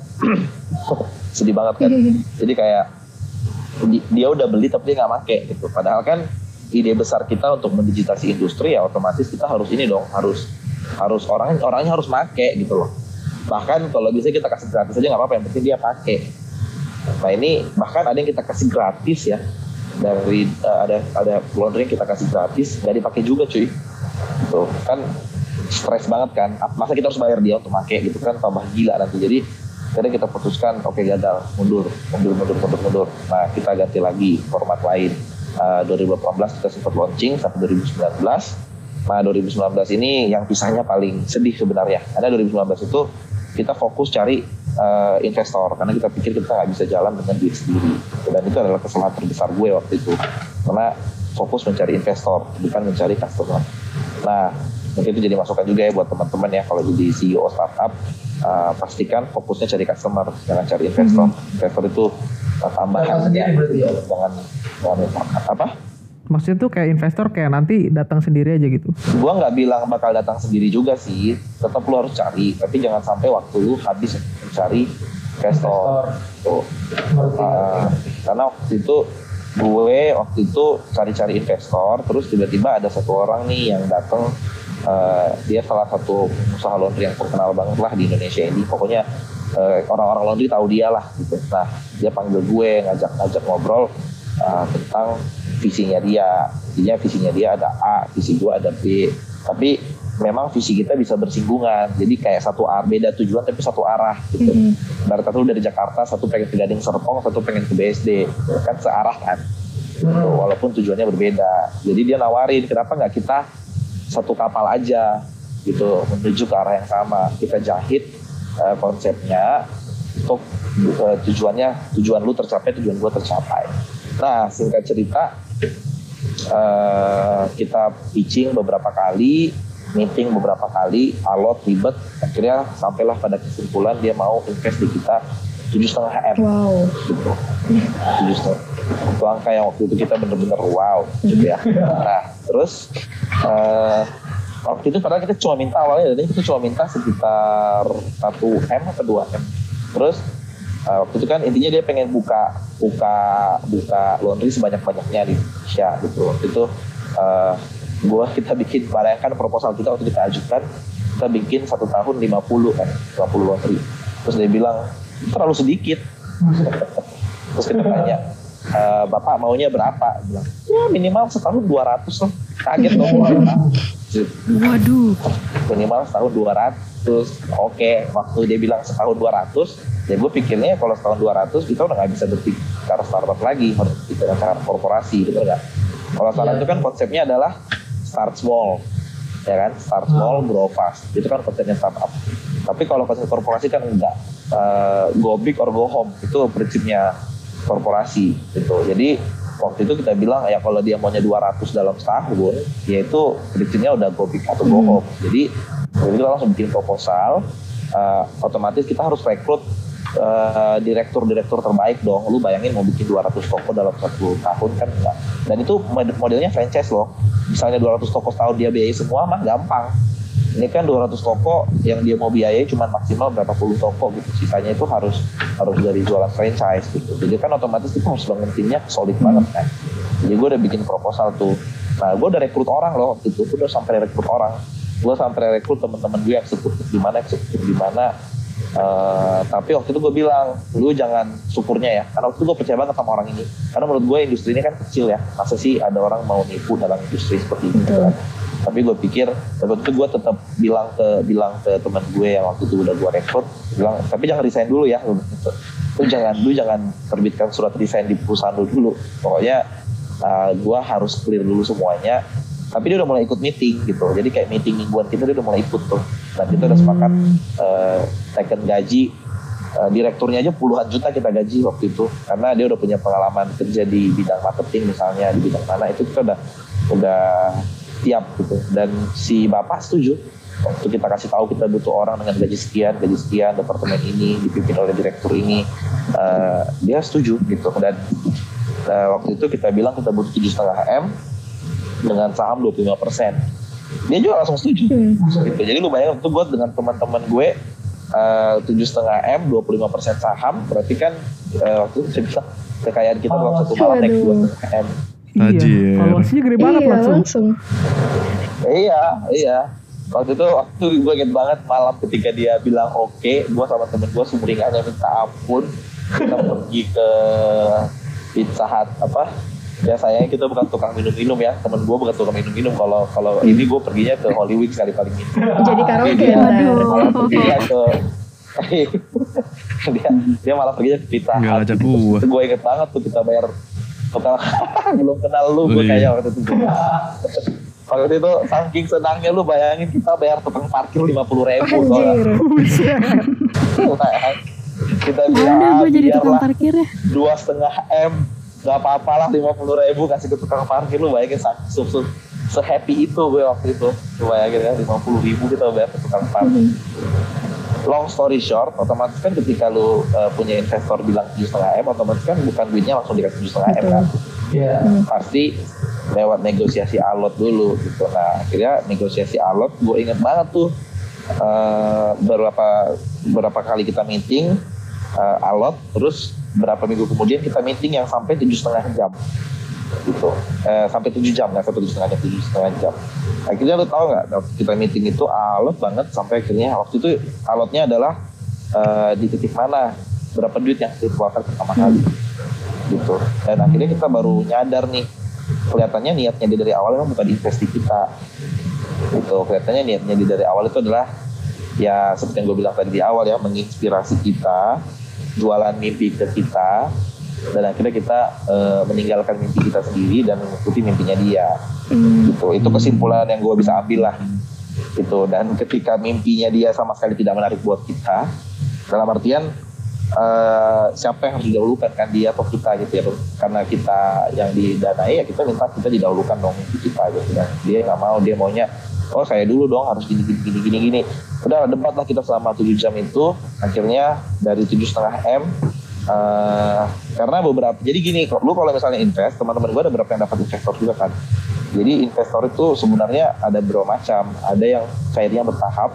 Sedih banget kan? Jadi kayak di- dia udah beli tapi dia nggak make gitu. Padahal kan ide besar kita untuk mendigitasi industri ya otomatis kita harus ini dong harus harus orang orangnya harus make gitu loh. Bahkan kalau bisa kita kasih gratis aja nggak apa-apa yang penting dia pakai nah ini bahkan ada yang kita kasih gratis ya. Dari eh, ada ada laundry yang kita kasih gratis. Nggak dipakai juga cuy. Tuh kan stres banget kan. Masa kita harus bayar dia untuk pakai gitu kan? Tambah gila nanti. Jadi akhirnya kita putuskan oke gagal. Mundur. Mundur mundur mundur mundur. Nah kita ganti lagi format lain. Eh, 2018 kita sempat launching sampai 2019 Nah 2019 ini yang pisahnya paling sedih sebenarnya. Karena 2019 itu kita fokus cari eh, investor karena kita pikir kita nggak bisa jalan dengan duit sendiri dan itu adalah kesalahan terbesar gue waktu itu karena fokus mencari investor bukan mencari customer. Nah mungkin itu jadi masukan juga ya buat teman-teman ya kalau jadi CEO startup eh, pastikan fokusnya cari customer jangan cari investor. Investor itu eh, tambahan aja. Jangan jangan apa? Maksudnya tuh kayak investor kayak nanti datang sendiri aja gitu. gua nggak bilang bakal datang sendiri juga sih. Tetap lu harus cari tapi jangan sampai waktu lu habis mencari investor. Tuh Ah, karena waktu itu gue waktu itu cari-cari investor terus tiba-tiba ada satu orang nih yang datang eh, dia salah satu usaha laundry yang terkenal banget lah di Indonesia ini. Pokoknya eh, orang-orang laundry tahu dia lah gitu. Nah dia panggil gue ngajak-ngajak ngobrol eh, tentang visinya dia. Intinya visinya dia ada A visi gue ada B. Tapi memang visi kita bisa bersinggungan. Jadi kayak satu arah beda tujuan tapi satu arah gitu. Ibarat kata lu dari Jakarta satu pengen ke Gading Serpong satu pengen ke BSD kan searah kan? Gitu, walaupun tujuannya berbeda. Jadi dia nawarin kenapa nggak kita satu kapal aja? Gitu menuju ke arah yang sama. Kita jahit eh, konsepnya untuk eh, tujuannya tujuan lu tercapai tujuan gua tercapai nah singkat cerita eh, kita pitching beberapa kali meeting beberapa kali alot ribet akhirnya sampailah pada kesimpulan dia mau invest di kita tujuh setengah m. Wow. gitu. Tujuh setengah. Itu angka yang waktu itu kita bener-bener wow gitu ya. Nah terus eh, waktu itu padahal kita cuma minta awalnya dari kita cuma minta sekitar 1 m atau 2 m. Terus Uh, waktu itu kan intinya dia pengen buka buka buka laundry sebanyak banyaknya di Indonesia gitu. Waktu itu uh, gua kita bikin bayangkan proposal kita waktu kita ajukan kita bikin satu tahun 50 kan 50 laundry. Terus dia bilang terlalu sedikit. Terus kita tanya e, bapak maunya berapa? Dia bilang ya minimal setahun 200 lah. Kaget dong Waduh. minimal setahun 200 oke waktu dia bilang setahun 200 ya gue pikirnya kalau setahun 200 kita udah nggak bisa berbicara startup lagi harus bicara korporasi gitu nggak? Kalau startup itu kan konsepnya adalah start small ya kan? Start small grow fast. Itu kan konsepnya startup. Tapi kalau konsep korporasi kan enggak uh, go big or go home. Itu prinsipnya korporasi gitu. Jadi waktu itu kita bilang ya kalau dia maunya 200 dalam setahun ya itu prinsipnya udah go big atau go home. Jadi jadi kita langsung bikin proposal uh, otomatis kita harus rekrut uh, direktur-direktur terbaik dong. Lu bayangin mau bikin 200 toko dalam satu tahun kan enggak. Dan itu modelnya franchise loh. Misalnya 200 toko setahun dia biayai semua mah gampang. Ini kan 200 toko yang dia mau biayai cuma maksimal berapa puluh toko gitu. Sisanya itu harus harus dari jualan franchise gitu. Jadi kan otomatis kita harus bangun timnya solid banget kan. Jadi gue udah bikin proposal tuh. Nah gue udah rekrut orang loh waktu itu. Gue udah sampai rekrut orang. Gue sampai rekrut teman-teman gue eksekutif di mana eksekutif di mana Uh, tapi waktu itu gue bilang, lu jangan syukurnya ya. Karena waktu itu gue percaya banget sama orang ini. Karena menurut gue industri ini kan kecil ya. Masa sih ada orang mau nipu dalam industri seperti ini gitu kan. Tapi gue pikir, tapi waktu itu gue tetap bilang ke bilang ke teman gue yang waktu itu udah gue rekrut, bilang, tapi jangan resign dulu ya. Gitu. Lu jangan, lu jangan terbitkan surat resign di perusahaan lu dulu. Pokoknya uh, gue harus clear dulu semuanya. Tapi dia udah mulai ikut meeting gitu. Jadi kayak meeting mingguan kita dia udah mulai ikut tuh. Dan kita udah sepakat uh, taken gaji uh, direkturnya aja puluhan juta kita gaji waktu itu. Karena dia udah punya pengalaman kerja di bidang marketing misalnya di bidang mana itu kita udah udah tiap gitu. Dan si bapak setuju waktu kita kasih tahu kita butuh orang dengan gaji sekian gaji sekian departemen ini dipimpin oleh direktur ini uh, dia setuju gitu. Dan uh, waktu itu kita bilang kita butuh tujuh setengah m dengan saham 25 persen. Dia juga langsung setuju. Hmm. gitu. Jadi lu bayangin tuh gue dengan teman-teman gue eh, tujuh setengah m 25 persen saham berarti kan uh, waktu itu saya bilang kekayaan kita dalam satu malam naik dua setengah m. Iya, valuasinya gede banget iya, langsung. langsung. iya iya. Waktu itu waktu gue inget banget malam ketika dia bilang oke okay, gue sama temen gue sumringahnya minta ampun. Kita pergi ke pizza hut apa ya sayangnya kita bukan tukang minum-minum ya. Temen gue bukan tukang minum-minum. Kalau kalau ini gue perginya ke Hollywood sekali paling ini. Jadi karaoke. dia, malah perginya ke dia dia malah perginya ke pizza. Nggak ngajak gua. gue inget banget tuh kita bayar tukang belum kenal lu gue Wih. kayaknya waktu itu waktu itu saking senangnya lu bayangin kita bayar tukang parkir lima puluh ribu Anjir. kita bilang gue jadi tukang parkir ya. dua setengah m nggak apa-apa lah lima puluh ribu kasih ke tukang parkir lu bayangin se se, se happy itu gue waktu itu. Lu bayangin ya lima puluh ribu kita bayar ke tukang parkir. Long story short otomatis kan ketika lu uh, punya investor bilang tujuh setengah m otomatis kan bukan duitnya langsung dikasih tujuh setengah m kan? Pasti lewat negosiasi alot dulu gitu. Nah akhirnya negosiasi alot gue inget banget tuh eh, beberapa beberapa kali kita meeting eh, alot terus berapa minggu kemudian kita meeting yang sampai tujuh setengah jam. Gitu. Eh, sampai tujuh jam nggak sampai tujuh setengah jam tujuh setengah jam. Akhirnya lu tahu nggak waktu kita meeting itu alot banget sampai akhirnya waktu itu alotnya adalah eh, di titik mana berapa duit yang kita keluarkan pertama kali. Gitu. Dan akhirnya kita baru nyadar nih kelihatannya niatnya dia dari awal memang bukan investi kita. Gitu kelihatannya niatnya dia dari awal itu adalah ya seperti yang gue bilang tadi di awal ya menginspirasi kita jualan mimpi ke kita dan akhirnya kita eh, meninggalkan mimpi kita sendiri dan mengikuti mimpinya dia. Gitu. Itu kesimpulan yang gue bisa ambil lah. Gitu. Dan ketika mimpinya dia sama sekali tidak menarik buat kita dalam artian eh, siapa yang harus didahulukan? Kan dia atau kita gitu ya. Karena kita yang didanai ya kita minta kita didahulukan dong mimpi kita gitu dan dia nggak mau dia maunya oh saya dulu dong harus gini gini gini gini gini. Udah debat lah kita selama 7 jam itu. Akhirnya dari tujuh setengah m eh, karena beberapa jadi gini lu kalau misalnya invest teman-teman gue ada beberapa yang dapat investor juga kan? Jadi investor itu sebenarnya ada beberapa macam. Ada yang cairnya bertahap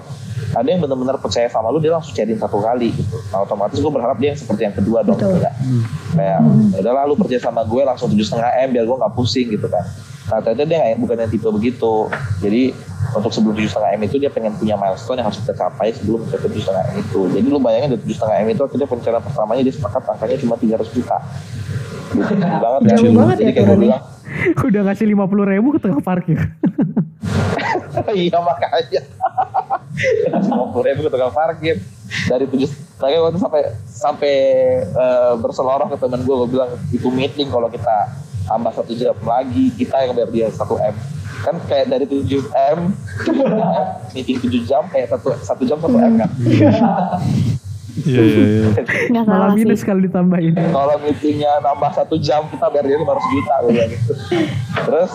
ada yang benar-benar percaya sama lu dia langsung chatting satu kali gitu. Nah otomatis gue berharap dia yang seperti yang kedua dong Betul. gitu kan. kayak "Ya udahlah lu percaya sama gue langsung tujuh setengah m biar gue nggak pusing gitu kan. Nah ternyata dia nggak bukan yang tipe begitu. Jadi untuk sebelum tujuh setengah m itu dia pengen punya milestone yang harus kita capai sebelum mencapai tujuh setengah m itu jadi lu bayangin dari tujuh setengah m itu akhirnya pencarian pertamanya dia sepakat angkanya cuma 300 juta gitu. Banget kan Jauh banget jadi ya kayak gue turunnya. bilang Udah ngasih 50 ribu ke tengah parkir. iya makanya lima puluh ribu ke tukang parkir dari tujuh makanya waktu sampai sampai eh, berseloroh ke temen gue gue bilang itu meeting kalau kita tambah satu jam lagi kita yang bayar dia satu m kan kayak dari 7 m meeting 7 jam kayak satu satu jam satu m kan. Iya iya iya. Nggak Malah minus kalau ditambahin. kalau meetingnya nambah satu jam kita bayar dia 500 juta gitu. Terus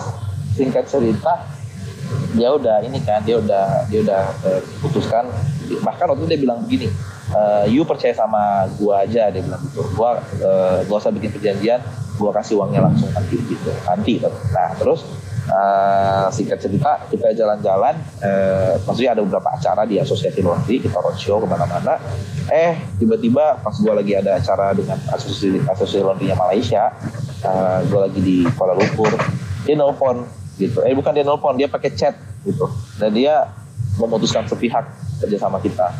singkat cerita dia udah ini kan dia udah dia udah eh, putuskan. Bahkan waktu itu dia bilang begini eh, you percaya sama gua aja dia bilang gitu. Gua eh, gak usah bikin perjanjian gua kasih uangnya langsung nanti gitu. Nanti nah terus eh, singkat cerita kita jalan-jalan eh, maksudnya ada beberapa acara di asosiasi laundry kita roadshow ke mana-mana. Eh tiba-tiba pas gua lagi ada acara dengan asosiasi asosiasi laundry Malaysia eh, gua lagi di Kuala Lumpur dia nelpon gitu. Eh bukan dia nelpon dia pakai chat gitu. Dan dia memutuskan sepihak kerja sama kita.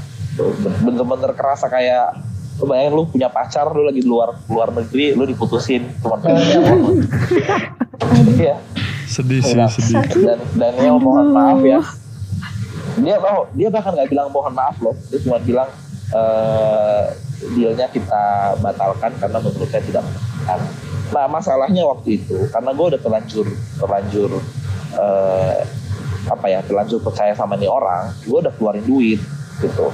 Bener-bener kerasa kayak lu bayangin lu punya pacar lu lagi di luar luar negeri lu diputusin cuma pengen iya Sedih sih Nah, sedih. dan dan dia mohon maaf ya. Dia oh, dia bahkan nggak bilang mohon maaf loh. Dia cuma bilang eh dealnya kita batalkan karena menurut saya tidak menguntungkan nah masalahnya waktu itu karena gue udah terlanjur terlanjur eh, apa ya terlanjur percaya sama nih orang gue udah keluarin duit gitu.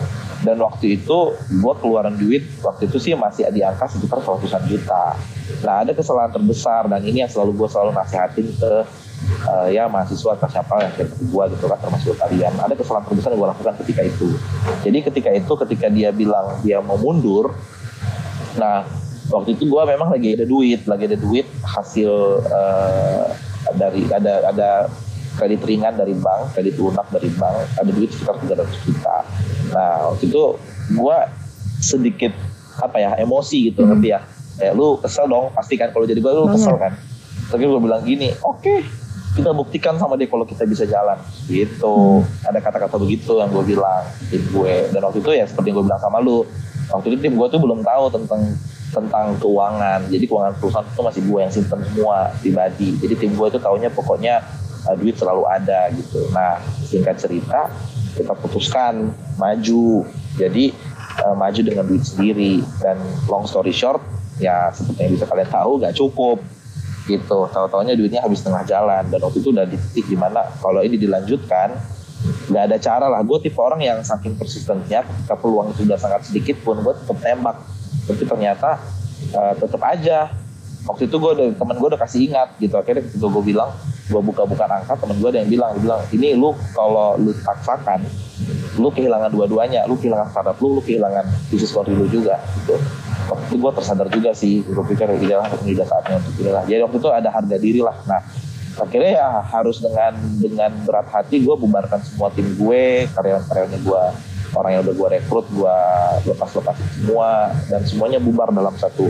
Dan waktu itu gue keluarin duit waktu itu sih masih di angka sekitar ratusan juta. Nah ada kesalahan terbesar dan ini yang selalu gue selalu nasihatin ke eh, ya mahasiswa atau siapa yang kayak gue gitu kan termasuk kalian. Ada kesalahan terbesar yang gue lakukan ketika itu. Jadi ketika itu ketika dia bilang dia mau mundur nah waktu itu gue memang lagi ada duit lagi ada duit hasil eh, dari ada ada kredit ringan dari bank kredit lunak dari bank. Ada duit sekitar 300 juta. Nah waktu itu gue sedikit apa ya emosi gitu ngerti ya? Kayak lu kesel dong pasti kan kalau jadi gue lu kesel kan? Tapi gue bilang gini oke kita buktikan sama dia kalau kita bisa jalan. Gitu. Ada kata-kata begitu yang gue bilang tim gue. Dan waktu itu ya seperti yang gue bilang sama lu. Waktu itu tim gue tuh belum tahu tentang tentang keuangan. Jadi keuangan perusahaan itu masih gue yang simpen semua pribadi. Jadi tim gue itu taunya pokoknya uh, duit selalu ada gitu. Nah singkat cerita kita putuskan maju. Jadi uh, maju dengan duit sendiri. Dan long story short ya seperti yang bisa kalian tahu gak cukup gitu. Tahu-taunya duitnya habis tengah jalan. Dan waktu itu udah di titik di mana kalau ini dilanjutkan nggak ada cara lah. Gue tipe orang yang saking persistennya ketika peluang itu udah sangat sedikit pun gue tetap tembak. Tapi ternyata uh, tetap aja waktu itu gue udah temen gue udah kasih ingat gitu. Akhirnya ketika gue bilang gue buka-bukan angka temen gue ada yang bilang bilang ini lu kalau lu paksakan lu kehilangan dua-duanya lu kehilangan startup lu lu kehilangan bisnis laundry lu juga gitu. Waktu itu gue tersadar juga sih gue pikir ya udah ini udah saatnya untuk ini lah jadi waktu itu ada harga diri lah. Nah akhirnya ya harus dengan dengan berat hati gue bubarkan semua tim gue karyawan-karyawannya gue orang yang udah gue rekrut gue lepas-lepasin semua dan semuanya bubar dalam satu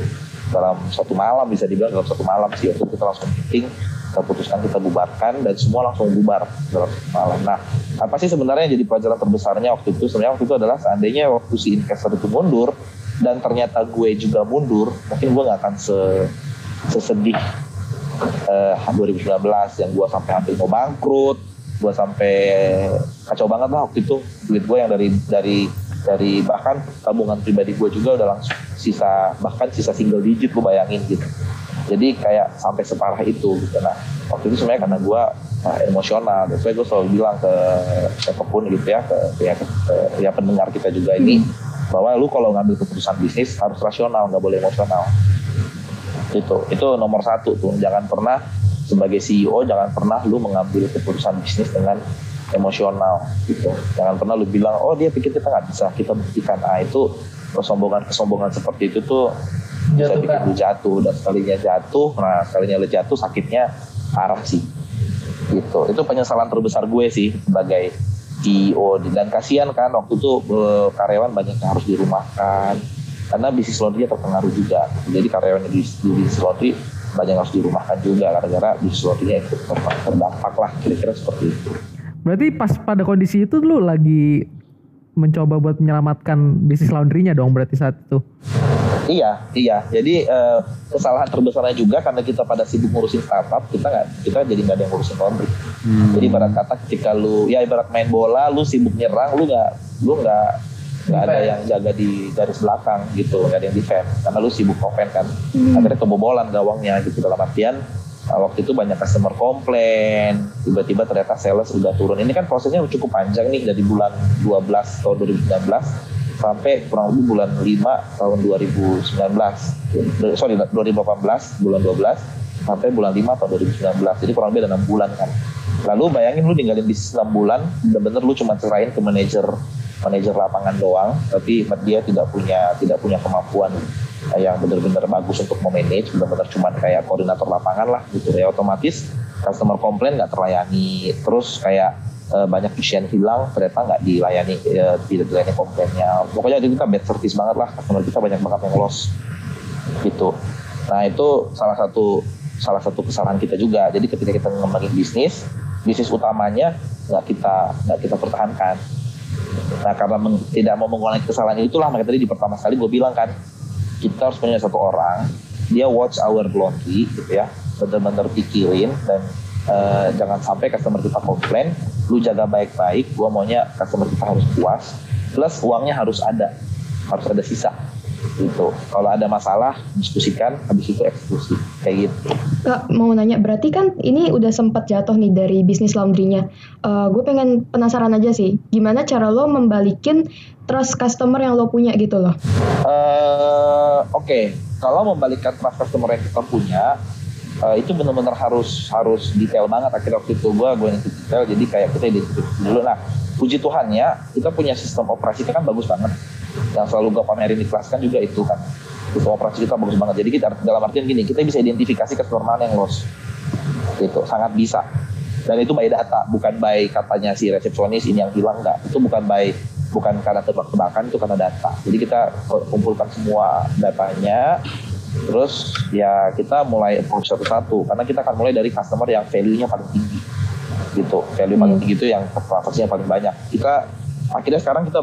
dalam satu malam bisa dibilang dalam satu malam sih. Waktu itu kita langsung meeting kita putuskan kita bubarkan dan semua langsung bubar dalam satu malam. Nah apa sih sebenarnya yang jadi pelajaran terbesarnya waktu itu? Sebenarnya waktu itu adalah seandainya waktu si investor itu mundur dan ternyata gue juga mundur mungkin gue nggak akan se sesedih eh, 2019 yang gue sampai hampir mau bangkrut gue sampai kacau banget lah waktu itu duit gue yang dari dari dari bahkan tabungan pribadi gue juga udah langsung sisa bahkan sisa single digit gue bayangin gitu. Jadi kayak sampai separah itu gitu. Nah waktu itu sebenarnya karena gue nah, emosional dan gue selalu bilang ke siapa pun gitu ya ke, ya, ke- ya pendengar kita juga ini bahwa lu kalau ngambil keputusan bisnis harus rasional nggak boleh emosional. Itu itu nomor satu tuh. Jangan pernah sebagai CEO jangan pernah lu mengambil keputusan bisnis dengan emosional gitu. Jangan pernah lu bilang oh dia pikir kita nggak bisa kita buktikan. Ah itu kesombongan kesombongan seperti itu tuh bisa bikin lu jatuh dan sekalinya jatuh nah sekalinya lu jatuh sakitnya parah sih gitu. Itu penyesalan terbesar gue sih sebagai CEO dan kasihan kan waktu itu eh, karyawan banyak yang harus dirumahkan karena bisnis laundry terpengaruh juga. Jadi karyawan di, di bisnis laundry banyak yang harus dirumahkan juga gara-gara bisnis laundry ikut ter- terdampak lah kira-kira seperti itu Berarti pas pada kondisi itu lu lagi mencoba buat menyelamatkan bisnis laundrynya dong berarti saat itu. Iya, iya. Jadi eh, kesalahan terbesarnya juga karena kita pada sibuk ngurusin startup, kita nggak kita jadi nggak ada yang ngurusin laundry. Jadi ibarat kata ketika lu ya ibarat main bola, lu sibuk nyerang, lu nggak lu nggak nggak ada yang jaga di garis belakang gitu, nggak ada yang defend karena lu sibuk offense kan. Akhirnya kebobolan gawangnya gitu dalam artian uh, waktu itu banyak customer komplain, tiba-tiba ternyata sales udah turun. Ini kan prosesnya cukup panjang nih dari bulan 12 tahun 2019 sampai kurang lebih bulan 5 tahun 2019 sorry 2018 bulan 12 sampai bulan 5 tahun 2019 jadi kurang lebih ada 6 bulan kan. Lalu bayangin lu ninggalin bisnis 6 bulan bener-bener lu cuma serahin ke manajer manajer lapangan doang tapi dia tidak punya tidak punya kemampuan yang benar-benar bagus untuk memanage benar-benar cuma kayak koordinator lapangan lah gitu. Ya otomatis customer komplain nggak terlayani. Terus kayak eh, banyak pasien hilang ternyata nggak dilayani eh, tidak dilayani komplainnya. Pokoknya itu kita bad service banget lah. Customer kita banyak banget yang loss gitu. Nah itu salah satu salah satu kesalahan kita juga. Jadi ketika kita ngembangin bisnis bisnis utamanya nggak kita nggak kita pertahankan. Nah karena tidak mau mengulangi kesalahan itulah makanya tadi di pertama sekali gue bilang kan kita harus punya satu orang dia watch our laundry gitu ya. Benar-benar pikirin dan eh, jangan sampai customer kita komplain. Lu jaga baik-baik gua maunya customer kita harus puas. Plus uangnya harus ada. Harus ada sisa gitu kalau ada masalah diskusikan habis itu eksekusi kayak gitu Kak, mau nanya, berarti kan ini udah sempat jatuh nih dari bisnis laundrynya. Eh gue pengen penasaran aja sih, gimana cara lo membalikin trust customer yang lo punya gitu loh. Eh, Oke, kalau membalikkan trust customer yang kita punya, eh, itu benar-benar harus harus detail banget. Akhirnya waktu itu gue gue yang detail, jadi kayak kita identifikasi dulu. Nah, puji Tuhannya kita punya sistem operasi kan bagus banget. Yang selalu gue pamerin di kelas kan juga itu kan. Sistem operasi kita bagus banget. Jadi kita dalam artian gini, kita bisa identifikasi mana yang loss. Gitu, sangat bisa. Dan itu by data, bukan by katanya si resepsionis ini yang hilang enggak. Itu bukan by bukan karena tebak-tebakan itu karena data. Jadi kita kumpulkan semua datanya, terus ya kita mulai approach satu-satu karena kita akan mulai dari customer yang value-nya paling tinggi gitu. Value paling tinggi itu yang transaksinya paling banyak. Kita akhirnya sekarang kita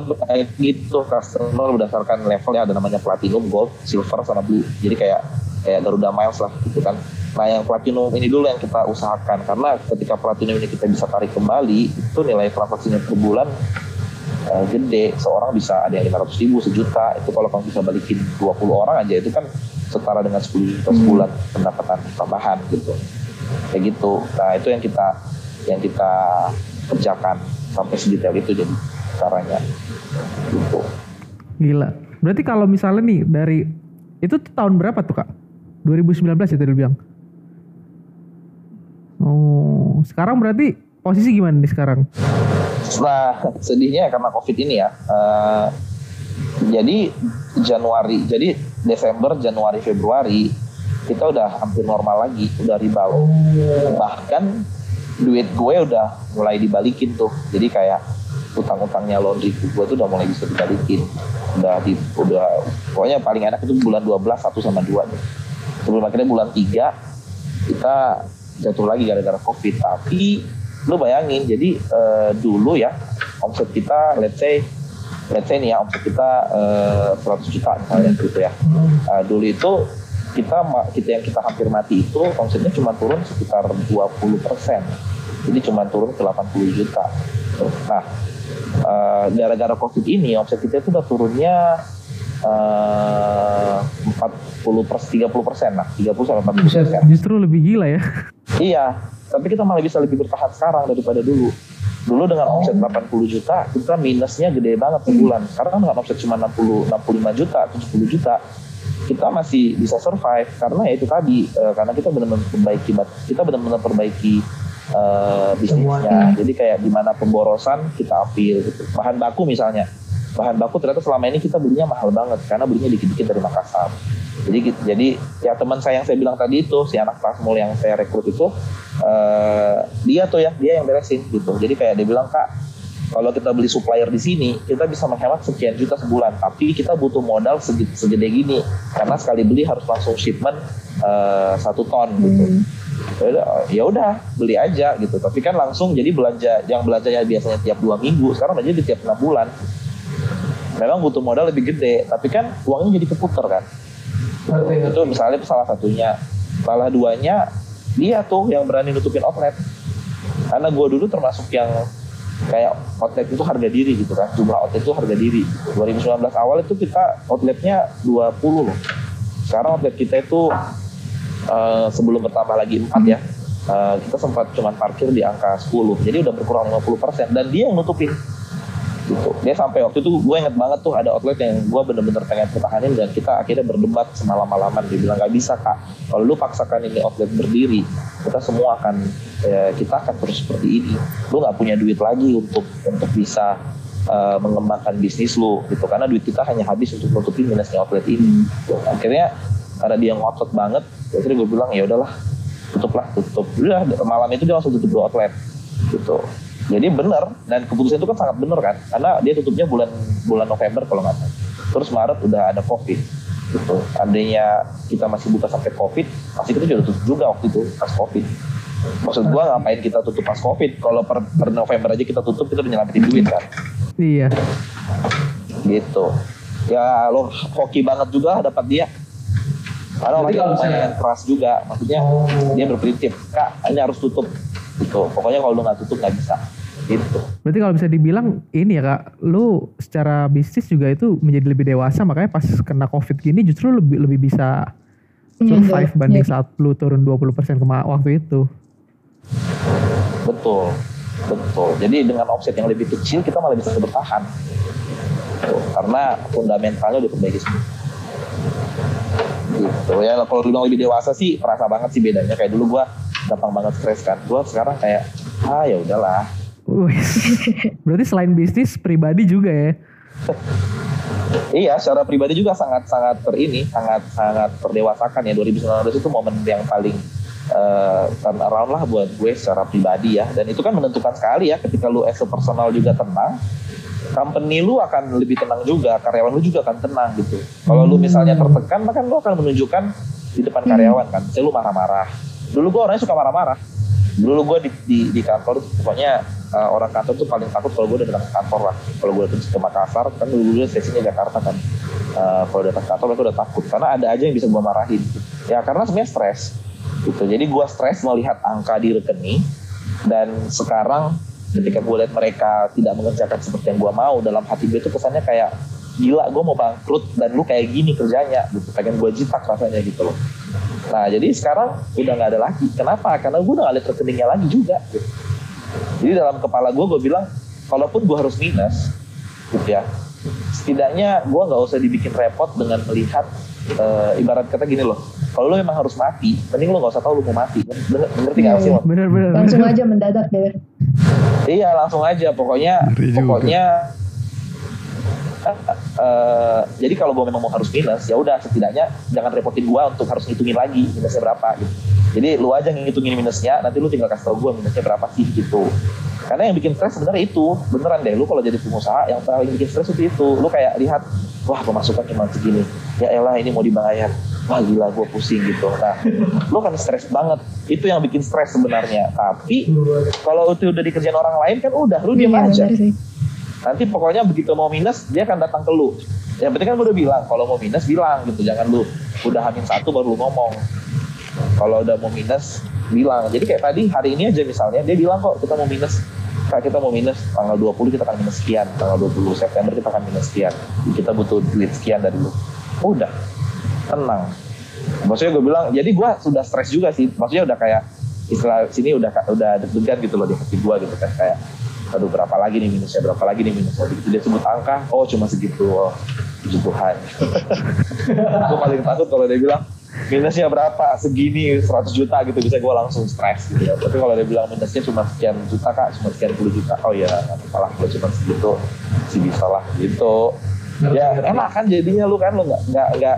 gitu customer berdasarkan level ya ada namanya platinum gold silver sama blue. Jadi kayak kayak Garuda Miles lah gitu kan. Nah yang platinum ini dulu yang kita usahakan karena ketika platinum ini kita bisa tarik kembali itu nilai transaksinya per bulan eh, gede. Seorang bisa ada yang 500 ribu sejuta. Itu kalau kamu bisa balikin 20 orang aja itu kan setara dengan 10 juta sebulan pendapatan tambahan gitu kayak gitu nah itu yang kita yang kita kerjakan sampai sedetail itu jadi caranya gitu Gila. Berarti kalau misalnya nih dari itu tuh tahun berapa tuh kak? 2019 ya tadi bilang. Oh, sekarang berarti posisi gimana nih sekarang? Nah, sedihnya karena COVID ini ya. eh, jadi Januari, jadi Desember, Januari, Februari kita udah hampir normal lagi, udah rebound. Bahkan duit gue udah mulai dibalikin tuh. Jadi kayak utang-utangnya laundry gue tuh udah mulai bisa dibalikin. Udah di udah pokoknya paling enak itu bulan 12 1 sama 2 nih. Sebelum akhirnya bulan 3 kita jatuh lagi gara-gara Covid. Tapi lu bayangin jadi eh, dulu ya omset kita let's say let's say nih ya omset kita eh, 100 juta misalnya gitu ya Eh, dulu itu kita kita yang kita hampir mati itu omsetnya cuma turun sekitar 20 persen jadi cuma turun ke 80 juta nah eh, gara-gara covid ini omset kita itu udah turunnya eh, 40 persen 30 persen lah 30 sampai 40 persen Justru lebih gila ya. Iya, tapi kita malah bisa lebih bertahan sekarang daripada dulu. Dulu dengan omset 80 juta, kita minusnya gede banget sebulan. Sekarang dengan omset cuma 60, 65 juta, 70 juta, kita masih bisa survive karena ya itu tadi, eh, karena kita benar-benar perbaiki, kita benar-benar perbaiki eh, bisnisnya. Jadi kayak di mana pemborosan kita ambil gitu. Bahan baku misalnya, bahan baku ternyata selama ini kita belinya mahal banget karena belinya dikit-dikit dari Makassar. Jadi jadi ya teman saya yang saya bilang tadi itu si anak Prasmul yang saya rekrut itu eh, dia tuh ya dia yang beresin gitu. Jadi kayak dia bilang kak kalau kita beli supplier di sini kita bisa menghemat sekian juta sebulan tapi kita butuh modal segede, segede gini karena sekali beli harus langsung shipment eh, satu ton gitu Hmm. ya udah ya udah beli aja gitu tapi kan langsung jadi belanja yang belanjanya biasanya tiap dua minggu sekarang aja di tiap enam bulan memang butuh modal lebih gede tapi kan uangnya jadi keputar kan? Itu misalnya salah satunya. Salah duanya dia tuh yang berani nutupin outlet. Karena gue dulu termasuk yang kayak outlet itu harga diri gitu kan? Jumlah outlet itu harga diri. 2019 awal itu kita outletnya 20 loh. Sekarang outlet kita itu eh, sebelum bertambah lagi 4 ya eh, kita sempat cuman parkir di angka 10 jadi udah berkurang 50% dan dia yang nutupin gitu. Dia sampai waktu itu gue inget banget tuh ada outlet yang gue bener-bener pengen pertahanin dan kita akhirnya berdebat semalam-malaman. Dia bilang gak bisa kak, kalau lu paksakan ini outlet berdiri, kita semua akan ya, kita akan terus seperti ini. Lu nggak punya duit lagi untuk untuk bisa uh, mengembangkan bisnis lu gitu karena duit kita hanya habis untuk nutupi minusnya outlet ini. Akhirnya karena dia ngotot banget, akhirnya gue bilang ya udahlah tutuplah tutup. Udah malam itu dia langsung tutup dua outlet gitu. Jadi benar dan keputusan itu kan sangat benar kan karena dia tutupnya bulan bulan November kalau nggak salah. Terus Maret udah ada Covid gitu. Andainya kita masih buka sampai Covid, pasti kita juga tutup juga waktu itu pas Covid. Maksud gua ngapain kita tutup pas Covid? Kalau per, per November aja kita tutup kita udah nyelamatin duit kan. Iya. Gitu. Ya lo hoki banget juga dapat dia. Karena orangnya lumayan keras juga, maksudnya dia berprinsip, kak ini harus tutup, gitu. Pokoknya kalau lu nggak tutup nggak bisa, gitu. Berarti kalau bisa dibilang ini ya kak, lu secara bisnis juga itu menjadi lebih dewasa makanya pas kena covid gini justru lebih lebih bisa survive Iya, banding iya. saat lu turun 20% kema waktu itu. Betul, betul. Jadi dengan offset yang lebih kecil kita malah bisa bertahan. Tuh, karena fundamentalnya udah perbaiki semua. Gitu ya. Kalau dibilang lebih dewasa sih, terasa banget sih bedanya. Kayak dulu gua gampang banget stres kan. Gua sekarang kayak ah ya udahlah. Berarti selain bisnis pribadi juga ya. Iya, secara pribadi juga sangat sangat ter ini, sangat sangat terdewasakan ya. 2019 itu momen yang paling eh, turn around lah buat gue secara pribadi ya. Dan itu kan menentukan sekali ya ketika lu as a personal juga tenang, company lu akan lebih tenang juga, karyawan lu juga akan tenang gitu. Kalau lu misalnya tertekan, maka lu akan menunjukkan di depan karyawan kan. Misalnya lu marah-marah. Dulu gue orangnya suka marah-marah. Dulu gue di, di, di kantor pokoknya eh, orang kantor tuh paling takut kalau gue udah datang kantor lah. Kalau gue datang ke Makassar kan dulu dulu sesinya Jakarta kan. Eh, kalau datang kantor mereka udah takut karena ada aja yang bisa gue marahin. Ya karena sebenarnya stres gitu. Jadi gue stres melihat angka di rekening dan sekarang ketika gue lihat mereka tidak mengerjakan seperti yang gue mau dalam hati gue itu kesannya kayak gila gue mau bangkrut dan lu kayak gini kerjanya gitu pengen gue jitak rasanya gitu loh nah jadi sekarang udah nggak ada lagi kenapa karena gue udah nggak lihat rekeningnya lagi juga gitu. jadi dalam kepala gue gue bilang kalaupun gue harus minus gitu ya setidaknya gue nggak usah dibikin repot dengan melihat eh, ibarat kata gini loh kalau lu memang harus mati mending lu nggak usah tahu lu mau mati Bener- ngerti nggak sih Mon? Bener-bener. Langsung aja mendadak deh. Iya langsung aja pokoknya pokoknya eh, jadi kalau gue memang mau harus minus ya udah setidaknya jangan repotin gue untuk harus ngitungin lagi minusnya berapa gitu. Jadi lu aja ngitungin minusnya nanti lu tinggal kasih tau gue minusnya berapa sih gitu. Karena yang bikin stres sebenarnya itu beneran deh lu kalau jadi pengusaha yang paling bikin stres itu itu. Lu kayak lihat wah pemasukan cuma segini. Ya elah ini mau dibayar. Wah gila gue pusing gitu. Nah lu kan stres banget. Itu yang bikin stres sebenarnya. Tapi kalau itu udah dikerjain orang lain kan udah lu diam Iya, aja. sih. Nanti pokoknya begitu mau minus dia akan datang ke lu. Yang penting kan udah bilang kalau mau minus bilang gitu jangan lu. Udah hamin satu baru lu ngomong. Kalau udah mau minus bilang. Jadi kayak tadi hari ini aja misalnya dia bilang kok kita mau minus. Kak kita mau minus. Tanggal 20 kita akan minus sekian. Tanggal 20 September kita akan minus sekian. Kita butuh duit sekian dari lu. Udah. Tenang. Maksudnya gue bilang jadi gue sudah stres juga sih. Maksudnya udah kayak istilah sini udah udah deg-degan gitu loh di hati gue gitu kan kayak aduh berapa lagi nih minusnya? Berapa lagi nih minusnya? Begitu dia sebut angka. Oh cuma segitu. Oh puji Tuhan gue paling takut kalau dia bilang minusnya berapa? Segini 100 juta gitu. Bisa gue langsung stres gitu ya. Tapi kalau dia bilang minusnya cuma sekian juta kak cuma sekian puluh juta oh ya nggak apa-apa lah. Kalau cuma segitu sih bisa lah gitu. Ya enak kan jadinya lu kan lu nggak nggak nggak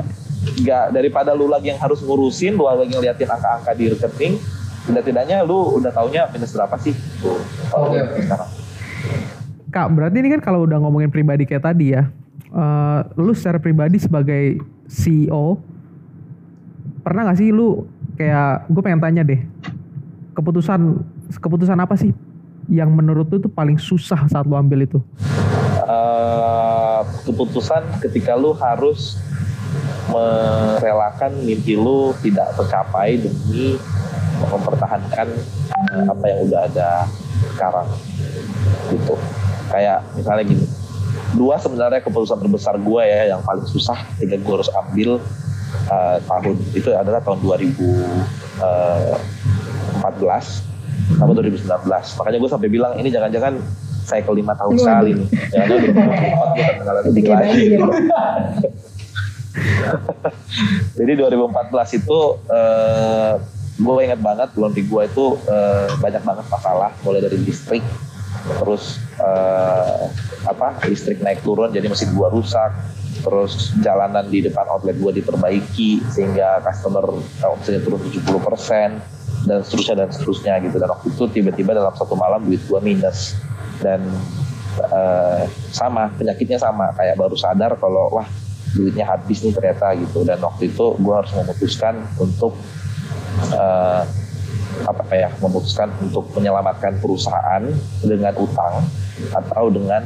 nggak daripada lu lagi yang harus ngurusin lu lagi ngeliatin angka-angka di rekening tidak-tidaknya lu udah taunya minus berapa sih? Tuh kalau Oke, sekarang Kak, berarti ini kan kalau udah ngomongin pribadi kayak tadi ya, eh, lu secara pribadi sebagai CEO, pernah gak sih lu kayak, gue pengen tanya deh, keputusan keputusan apa sih yang menurut lu tuh paling susah saat lu ambil itu? Eh, keputusan ketika lu harus merelakan mimpi lu tidak tercapai demi mempertahankan eh, apa yang udah ada sekarang gitu kayak misalnya gini. Dua sebenarnya keputusan terbesar gue ya yang paling susah ketika gue harus ambil eh, tahun itu adalah tahun 2014 sama 2019 makanya gue sampai bilang ini jangan-jangan cycle lima tahun sekali nih. Jangan-jangan 2024 gue ketinggalan detik Kayak lagi. banjir. Jadi 2014 itu eh, gue ingat banget laundry gue itu eh, banyak banget masalah mulai dari listrik terus eh, apa listrik naik turun jadi mesin gue rusak. Terus jalanan di depan outlet gue diperbaiki sehingga customer eh, omsetnya turun 70% dan seterusnya dan seterusnya gitu. Dan waktu itu tiba-tiba dalam satu malam duit gue minus. Dan eh, sama penyakitnya sama. Kayak baru sadar kalau wah duitnya habis nih ternyata gitu. Dan waktu itu gue harus memutuskan untuk eh, apa ya memutuskan untuk menyelamatkan perusahaan dengan utang atau dengan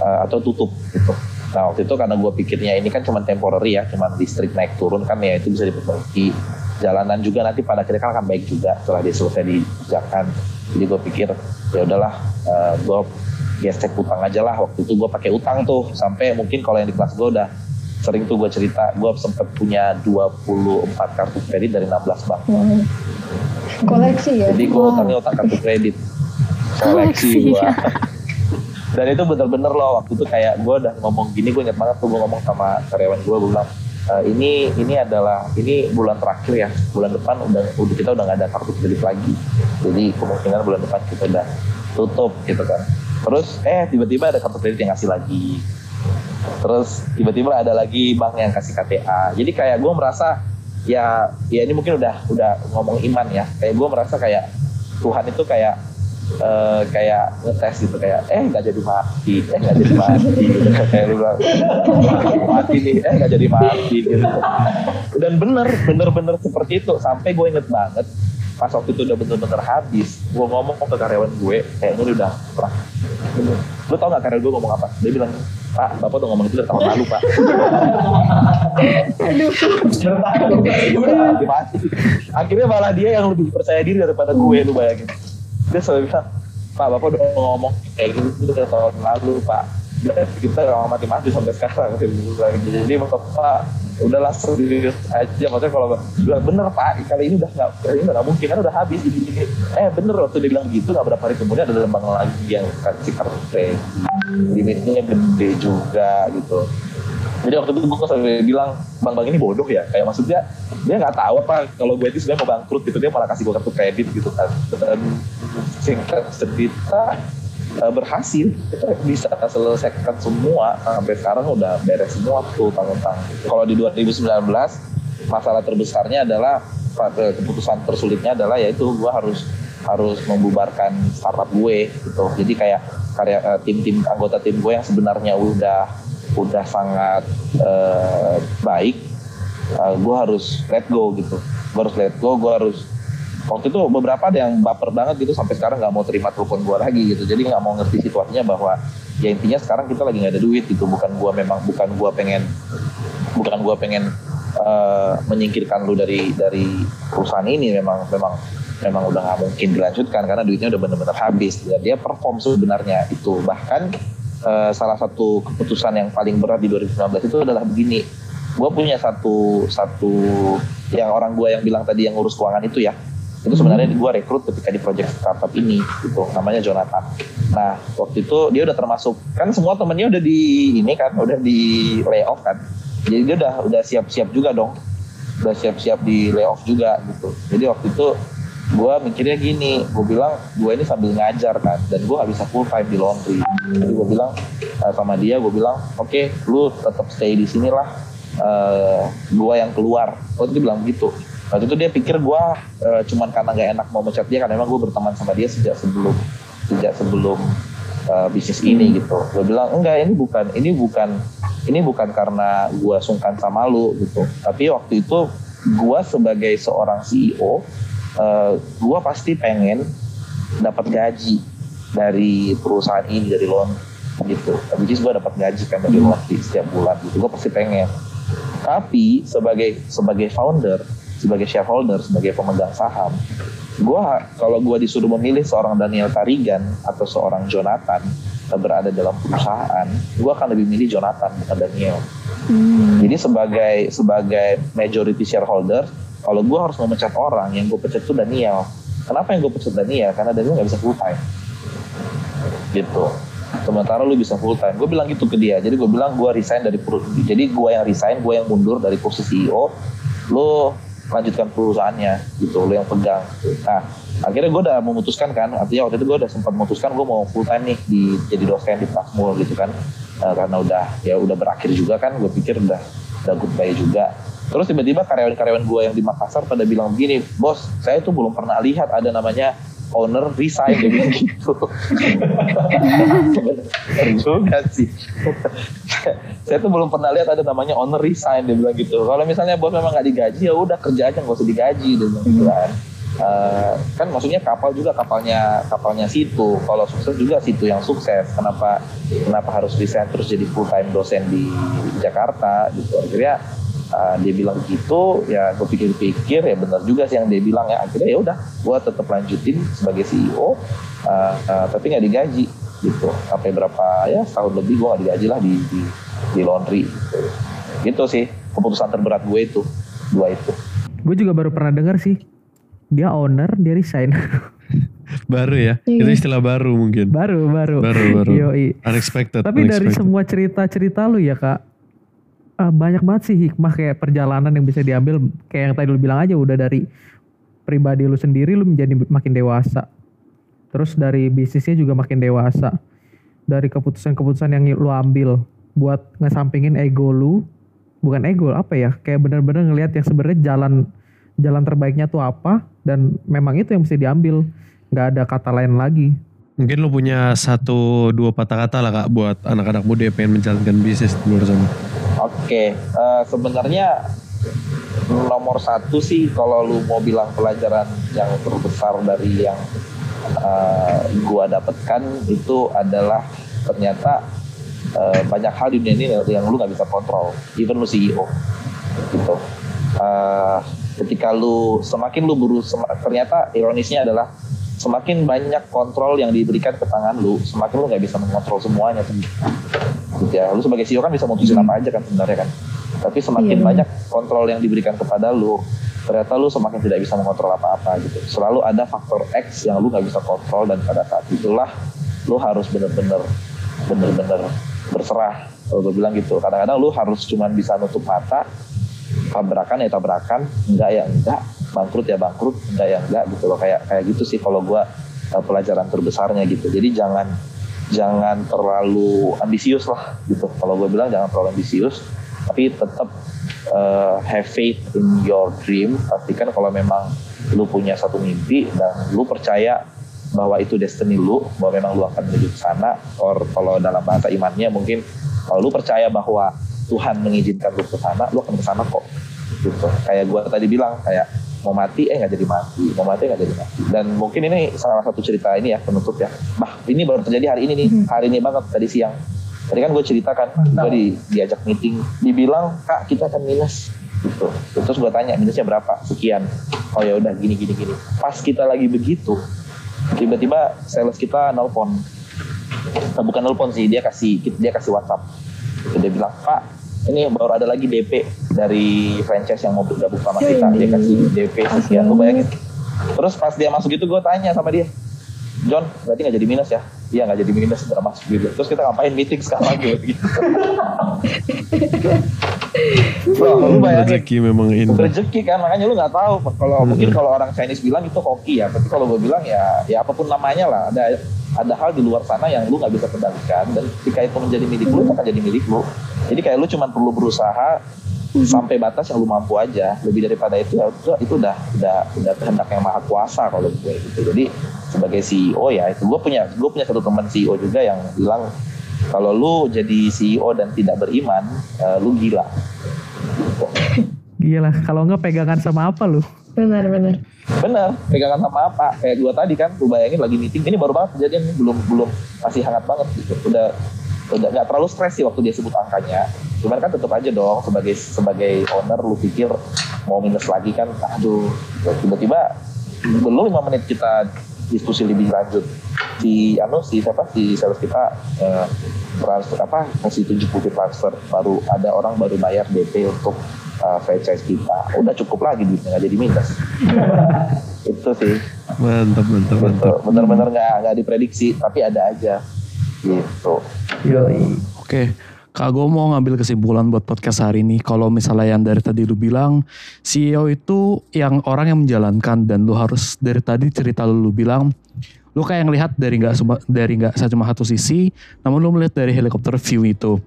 eh, atau tutup gitu. Nah waktu itu karena gue pikirnya ini kan cuma temporary ya, cuma listrik naik turun kan ya itu bisa diperbaiki. Jalanan juga nanti pada akhirnya kan akan baik juga setelah dia selesai dikerjakan. Jadi gue pikir ya udahlah eh, gue gesek utang aja lah waktu itu gue pakai utang tuh sampai mungkin kalau yang di kelas gue udah sering tuh gue cerita gue sempet punya 24 kartu kredit dari 16 bank. Hmm. Koleksi ya. jadi gue utangnya utang kartu kredit. Koleksi gue dan itu bener-bener loh waktu itu kayak gue udah ngomong gini gue inget banget tuh gue ngomong sama karyawan gue gue bilang "E, ini ini adalah ini bulan terakhir ya bulan depan udah udah kita udah nggak ada kartu kredit lagi. Jadi kemungkinan bulan depan kita udah tutup gitu kan. Terus eh tiba-tiba ada kartu kredit yang ngasih lagi terus tiba-tiba ada lagi bank yang kasih KTA jadi kayak gue merasa ya ya ini mungkin udah udah ngomong iman ya. Kayak gue merasa kayak Tuhan itu kayak eh, kayak ngetes gitu kayak eh nggak jadi mati eh nggak jadi mati. Kayak lu bilang mati nih eh nggak jadi mati. Gitu dan bener bener bener seperti itu. Sampai gue inget banget pas waktu itu udah bener-bener habis gue ngomong ke karyawan gue kayaknya ini udah pernah. Lu tau gak karyawan gue ngomong apa? Dia bilang pak bapak udah ngomong itu dari tahun lalu pak. Mati. akhirnya malah dia yang lebih percaya diri daripada gue lu bayangin. Dia selalu bilang pak bapak udah ngomong kayak gitu itu dari tahun lalu pak. Kita gak mati-mati sampai sekarang. Gitu. jadi bapak udahlah serius aja. Maksudnya kalau bilang bener pak. Kali ini udah nggak kali ini nggak mungkin kan udah habis. Ini, ini. eh bener waktu dia bilang gitu nggak berapa hari kemudian ada bank lagi yang kasih kartu kredit limitnya gede juga gitu. Jadi waktu itu gue sampai bilang bank-bank ini bodoh ya. Kayak maksudnya dia nggak tahu apa kalau gue itu sebenarnya mau bangkrut gitu. Dia malah kasih gue kartu kredit gitu kan. Dan singkat cerita eh, berhasil. Bisa selesaikan semua. Sampai sekarang udah beres semua tuh utang-utang. Kalau di 2019 masalah terbesarnya adalah eh, keputusan tersulitnya adalah yaitu gue harus harus membubarkan startup gue gitu. Jadi kayak karya eh, tim-tim anggota tim gue yang sebenarnya udah udah sangat eh, baik gue harus let go gitu. Gue harus let go gue harus waktu itu beberapa ada yang baper banget gitu sampai sekarang nggak mau terima telepon gue lagi gitu. Jadi nggak mau ngerti situasinya bahwa ya intinya sekarang kita lagi nggak ada duit gitu. Bukan gue memang bukan gue pengen bukan gue pengen eh, menyingkirkan lu dari dari perusahaan ini. Memang memang memang udah nggak mungkin dilanjutkan karena duitnya udah benar-benar habis. Dan dia perform sebenarnya itu bahkan eh, salah satu keputusan yang paling berat di 2019 itu adalah begini. Gue punya satu satu yang orang gue yang bilang tadi yang ngurus keuangan itu ya. Itu sebenarnya gue rekrut ketika di project startup ini gitu. Namanya Jonathan. Nah waktu itu dia udah termasuk kan semua temennya udah di ini kan udah di layoff kan. Jadi dia udah udah siap-siap juga dong. Udah siap-siap di layoff juga gitu. Jadi waktu itu gue mikirnya gini gue bilang gue ini sambil ngajar kan dan gue gak bisa full time di laundry. Jadi gue bilang eh, sama dia gue bilang oke lu tetap stay di sini lah eh, gue yang keluar. Waktu itu bilang begitu waktu itu dia pikir gue eh, cuman karena gak enak mau mecat dia karena emang gue berteman sama dia sejak sebelum sejak sebelum uh, bisnis ini gitu. Gue bilang enggak ini bukan ini bukan ini bukan karena gue sungkan sama lu gitu. Tapi waktu itu gue sebagai seorang CEO uh, gue pasti pengen dapat gaji dari perusahaan ini dari loan gitu. Is gue dapat gaji kan dari laundry setiap bulan gitu. Gue pasti pengen. Tapi sebagai sebagai founder sebagai shareholder sebagai pemegang saham gue kalau gue disuruh memilih seorang Daniel Tarigan atau seorang Jonathan yang berada dalam perusahaan, gue akan lebih milih Jonathan bukan Daniel. Jadi sebagai sebagai majority shareholder, kalau gue harus memecat orang, yang gue pecat itu Daniel. Kenapa yang gue pecat Daniel? Karena Daniel nggak bisa full time. Gitu. Sementara lu bisa full time. Gue bilang gitu ke dia. Jadi gue bilang gue resign dari. Jadi gue yang resign, gue yang mundur dari posisi CEO. Lu lanjutkan perusahaannya gitu lo yang pegang nah akhirnya gue udah memutuskan kan artinya waktu itu gue udah sempat memutuskan gue mau full time nih di jadi dosen di Prasmul gitu kan nah, karena udah ya udah berakhir juga kan gue pikir udah udah goodbye juga terus tiba-tiba karyawan-karyawan gue yang di Makassar pada bilang begini bos saya tuh belum pernah lihat ada namanya owner resign. Bilang gitu. Juga sih. Saya tuh belum pernah lihat ada namanya owner resign dia bilang gitu. Kalau misalnya bos memang nggak digaji ya udah kerja aja nggak usah digaji bilang gitu kan. Uh, kan maksudnya kapal juga kapalnya kapalnya situ. Kalau sukses juga situ yang sukses. Kenapa kenapa harus resign terus jadi full time dosen di Jakarta gitu. Akhirnya uh, dia bilang gitu ya gue pikir-pikir ya benar juga sih yang dia bilang ya akhirnya ya udah gue tetap lanjutin sebagai CEO uh, uh, tapi nggak digaji gitu sampai berapa ya setahun lebih gue nggak digaji lah di di, di laundry gitu. gitu sih keputusan terberat gue itu dua itu Gue juga baru pernah dengar sih. Dia owner, dia resign. Baru ya. Iya. Itu istilah baru mungkin. baru, baru. Baru baru. Yoi. Unexpected. Tapi dari unexpected. semua cerita-cerita lu ya kak, eh, banyak banget sih hikmah kayak perjalanan yang bisa diambil. Kayak yang tadi lu bilang aja udah dari pribadi lu sendiri lu menjadi makin dewasa. Terus dari bisnisnya juga makin dewasa. Dari keputusan-keputusan yang lu ambil buat ngesampingin ego lu, bukan ego apa ya? Kayak bener-bener ngelihat yang sebenarnya jalan jalan terbaiknya tuh apa dan memang itu yang mesti diambil. nggak ada kata lain lagi. Mungkin lu punya satu dua patah kata lah kak buat anak-anak muda yang pengen menjalankan bisnis di luar sana. Oke, eh, sebenarnya nomor satu sih kalau lu mau bilang pelajaran yang terbesar dari yang eh, gua dapatkan itu adalah ternyata eh, banyak hal di dunia ini yang lu nggak bisa kontrol, even lu CEO, gitu. Eh, ketika lu semakin lu buru, ternyata ironisnya adalah semakin banyak kontrol yang diberikan ke tangan lu, semakin lu nggak bisa mengontrol semuanya ya. Lu sebagai CEO kan bisa mutusin apa aja kan sebenarnya kan. Tapi semakin Iya, benar. banyak kontrol yang diberikan kepada lu, ternyata lu semakin tidak bisa mengontrol apa-apa gitu. Selalu ada faktor X yang lu nggak bisa kontrol dan pada saat itulah lu harus bener-bener bener-bener berserah. Kalau gue bilang gitu. Kadang-kadang lu harus cuman bisa nutup mata, tabrakan ya tabrakan, enggak ya enggak, bangkrut ya bangkrut, enggak ya enggak gitu loh. Kayak kayak gitu sih kalau gua eh, pelajaran terbesarnya gitu. Jadi jangan jangan terlalu ambisius lah gitu. Kalau gue bilang jangan terlalu ambisius, tapi tetap eh, have faith in your dream. Pastikan kalau memang lu punya satu mimpi dan lu percaya bahwa itu destiny lu, bahwa memang lu akan menuju ke sana. Or kalau dalam bahasa imannya mungkin kalau lu percaya bahwa Tuhan mengizinkan lu ke sana, lu akan ke sana kok. Gitu. Kayak gua tadi bilang kayak mau mati eh nggak jadi mati, mau mati nggak jadi mati. Dan mungkin ini salah satu cerita ini ya penutup ya. Bah ini baru terjadi hari ini nih, hari ini banget tadi siang. Tadi kan gue ceritakan, gue di, diajak meeting, dibilang kak kita akan minus gitu. Terus gue tanya minusnya berapa? Sekian. Oh ya udah gini gini gini. Pas kita lagi begitu, tiba-tiba sales kita nelpon. Nah, bukan nelpon sih, dia kasih dia kasih WhatsApp. Dia bilang Pak, ini baru ada lagi DP dari franchise yang mau bergabung sama kita. Dia kasih DP sekian. Lu bayangin. Terus pas dia masuk itu gue tanya sama dia, John, berarti nggak jadi minus ya? Iya nggak jadi minus, masuk gitu. Terus kita ngapain meeting sekarang gitu. Bro, lu bayangin Rezeki memang indah. rezeki kan makanya lu nggak tahu kalau mungkin kalau orang Chinese bilang itu hoki ya tapi kalau gue bilang ya ya apa pun namanya lah ada ada hal di luar sana yang lu nggak bisa kendalikan dan ketika itu menjadi milik lu itu akan jadi milik lu jadi kayak lu cuma perlu berusaha sampai batas yang lu mampu aja lebih daripada itu ya itu, itu udah udah udah kehendak yang maha kuasa kalau gue gitu jadi sebagai CEO ya itu gue punya gue punya satu teman CEO juga yang bilang kalau lu jadi CEO dan tidak beriman eh, lu gila Gitu. Gila, kalau nggak pegangan sama apa lu? Benar-benar. bener pegangan sama apa kayak gue tadi kan lu bayangin lagi meeting ini baru banget kejadian ini belum belum masih hangat banget gitu udah udah nggak terlalu stres sih waktu dia sebut angkanya. Cuman kan tetap aja dong sebagai sebagai owner lu pikir mau minus lagi kan aduh. Tiba-tiba belum lima menit kita diskusi lebih lanjut. Si anu si siapa? Si sales kita eh, transfer apa? Kasih 70 transfer. Baru ada orang baru bayar DP untuk eh, franchise kita. Udah cukup lagi duitnya nggak jadi minus. Itu sih. Mantap, mantap, mantap. Gitu. bener-bener nggak nggak diprediksi tapi ada aja gitu Yoi. Oke, Kak gue mau ngambil kesimpulan buat podcast hari ini. Kalau misalnya yang dari tadi lu bilang, CEO itu yang orang yang menjalankan dan lu harus dari tadi cerita lu, lu bilang, lu kayak ngelihat dari nggak dari nggak cuma satu sisi, namun lu melihat dari helikopter view itu.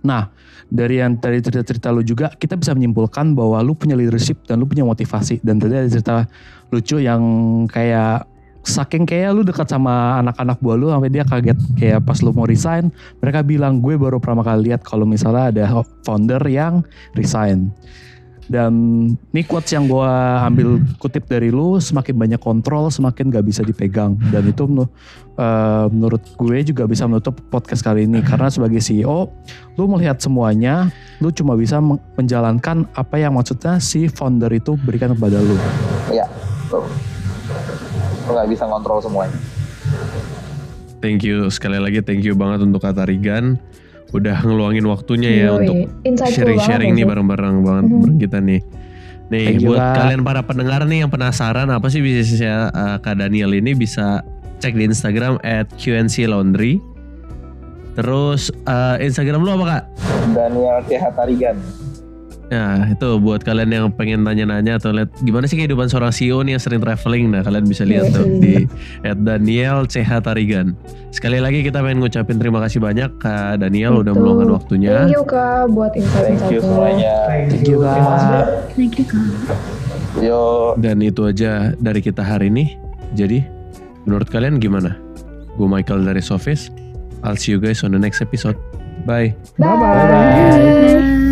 Nah, dari yang tadi cerita-cerita lu juga, kita bisa menyimpulkan bahwa lu punya leadership dan lu punya motivasi. Dan tadi ada cerita lucu yang kayak saking kayak lu dekat sama anak-anak buah lu sampai dia kaget kayak pas lu mau resign mereka bilang gue baru pertama kali lihat kalau misalnya ada founder yang resign. Dan ini quotes yang gue ambil kutip dari lu semakin banyak kontrol semakin gak bisa dipegang. Dan itu eh, menurut gue juga bisa menutup podcast kali ini. Karena sebagai CEO lu melihat semuanya lu cuma bisa men- menjalankan apa yang maksudnya si founder itu berikan kepada lu. Ya tuh lu nggak bisa ngontrol semuanya Thank you sekali lagi thank you banget untuk Kata Rigan udah ngeluangin waktunya ya Yoi. untuk sharing-sharing nih bareng-bareng banget Mhm. bareng kita nih. Nih Thank buat kalian para pendengar nih yang penasaran apa sih bisnisnya uh, Kak Daniel ini bisa cek di Instagram at QNC Laundry. Terus uh, Instagram lu apa kak? Daniel C. Nah itu buat kalian yang pengen nanya-nanya atau lihat gimana sih kehidupan seorang CEO nih yang sering traveling. Nah kalian bisa lihat tuh di at Daniel CH Tarigan. Sekali lagi kita pengen ngucapin terima kasih banyak Kak Daniel udah Betul. meluangkan waktunya. Thank you kak buat thank you semuanya Thank you, Kak. Thank you kak. yo Dan itu aja dari kita hari ini. Jadi, menurut kalian gimana? Gue Michael dari Sofis. I'll see you guys on the next episode. Bye. Bye. Bye-bye. Bye.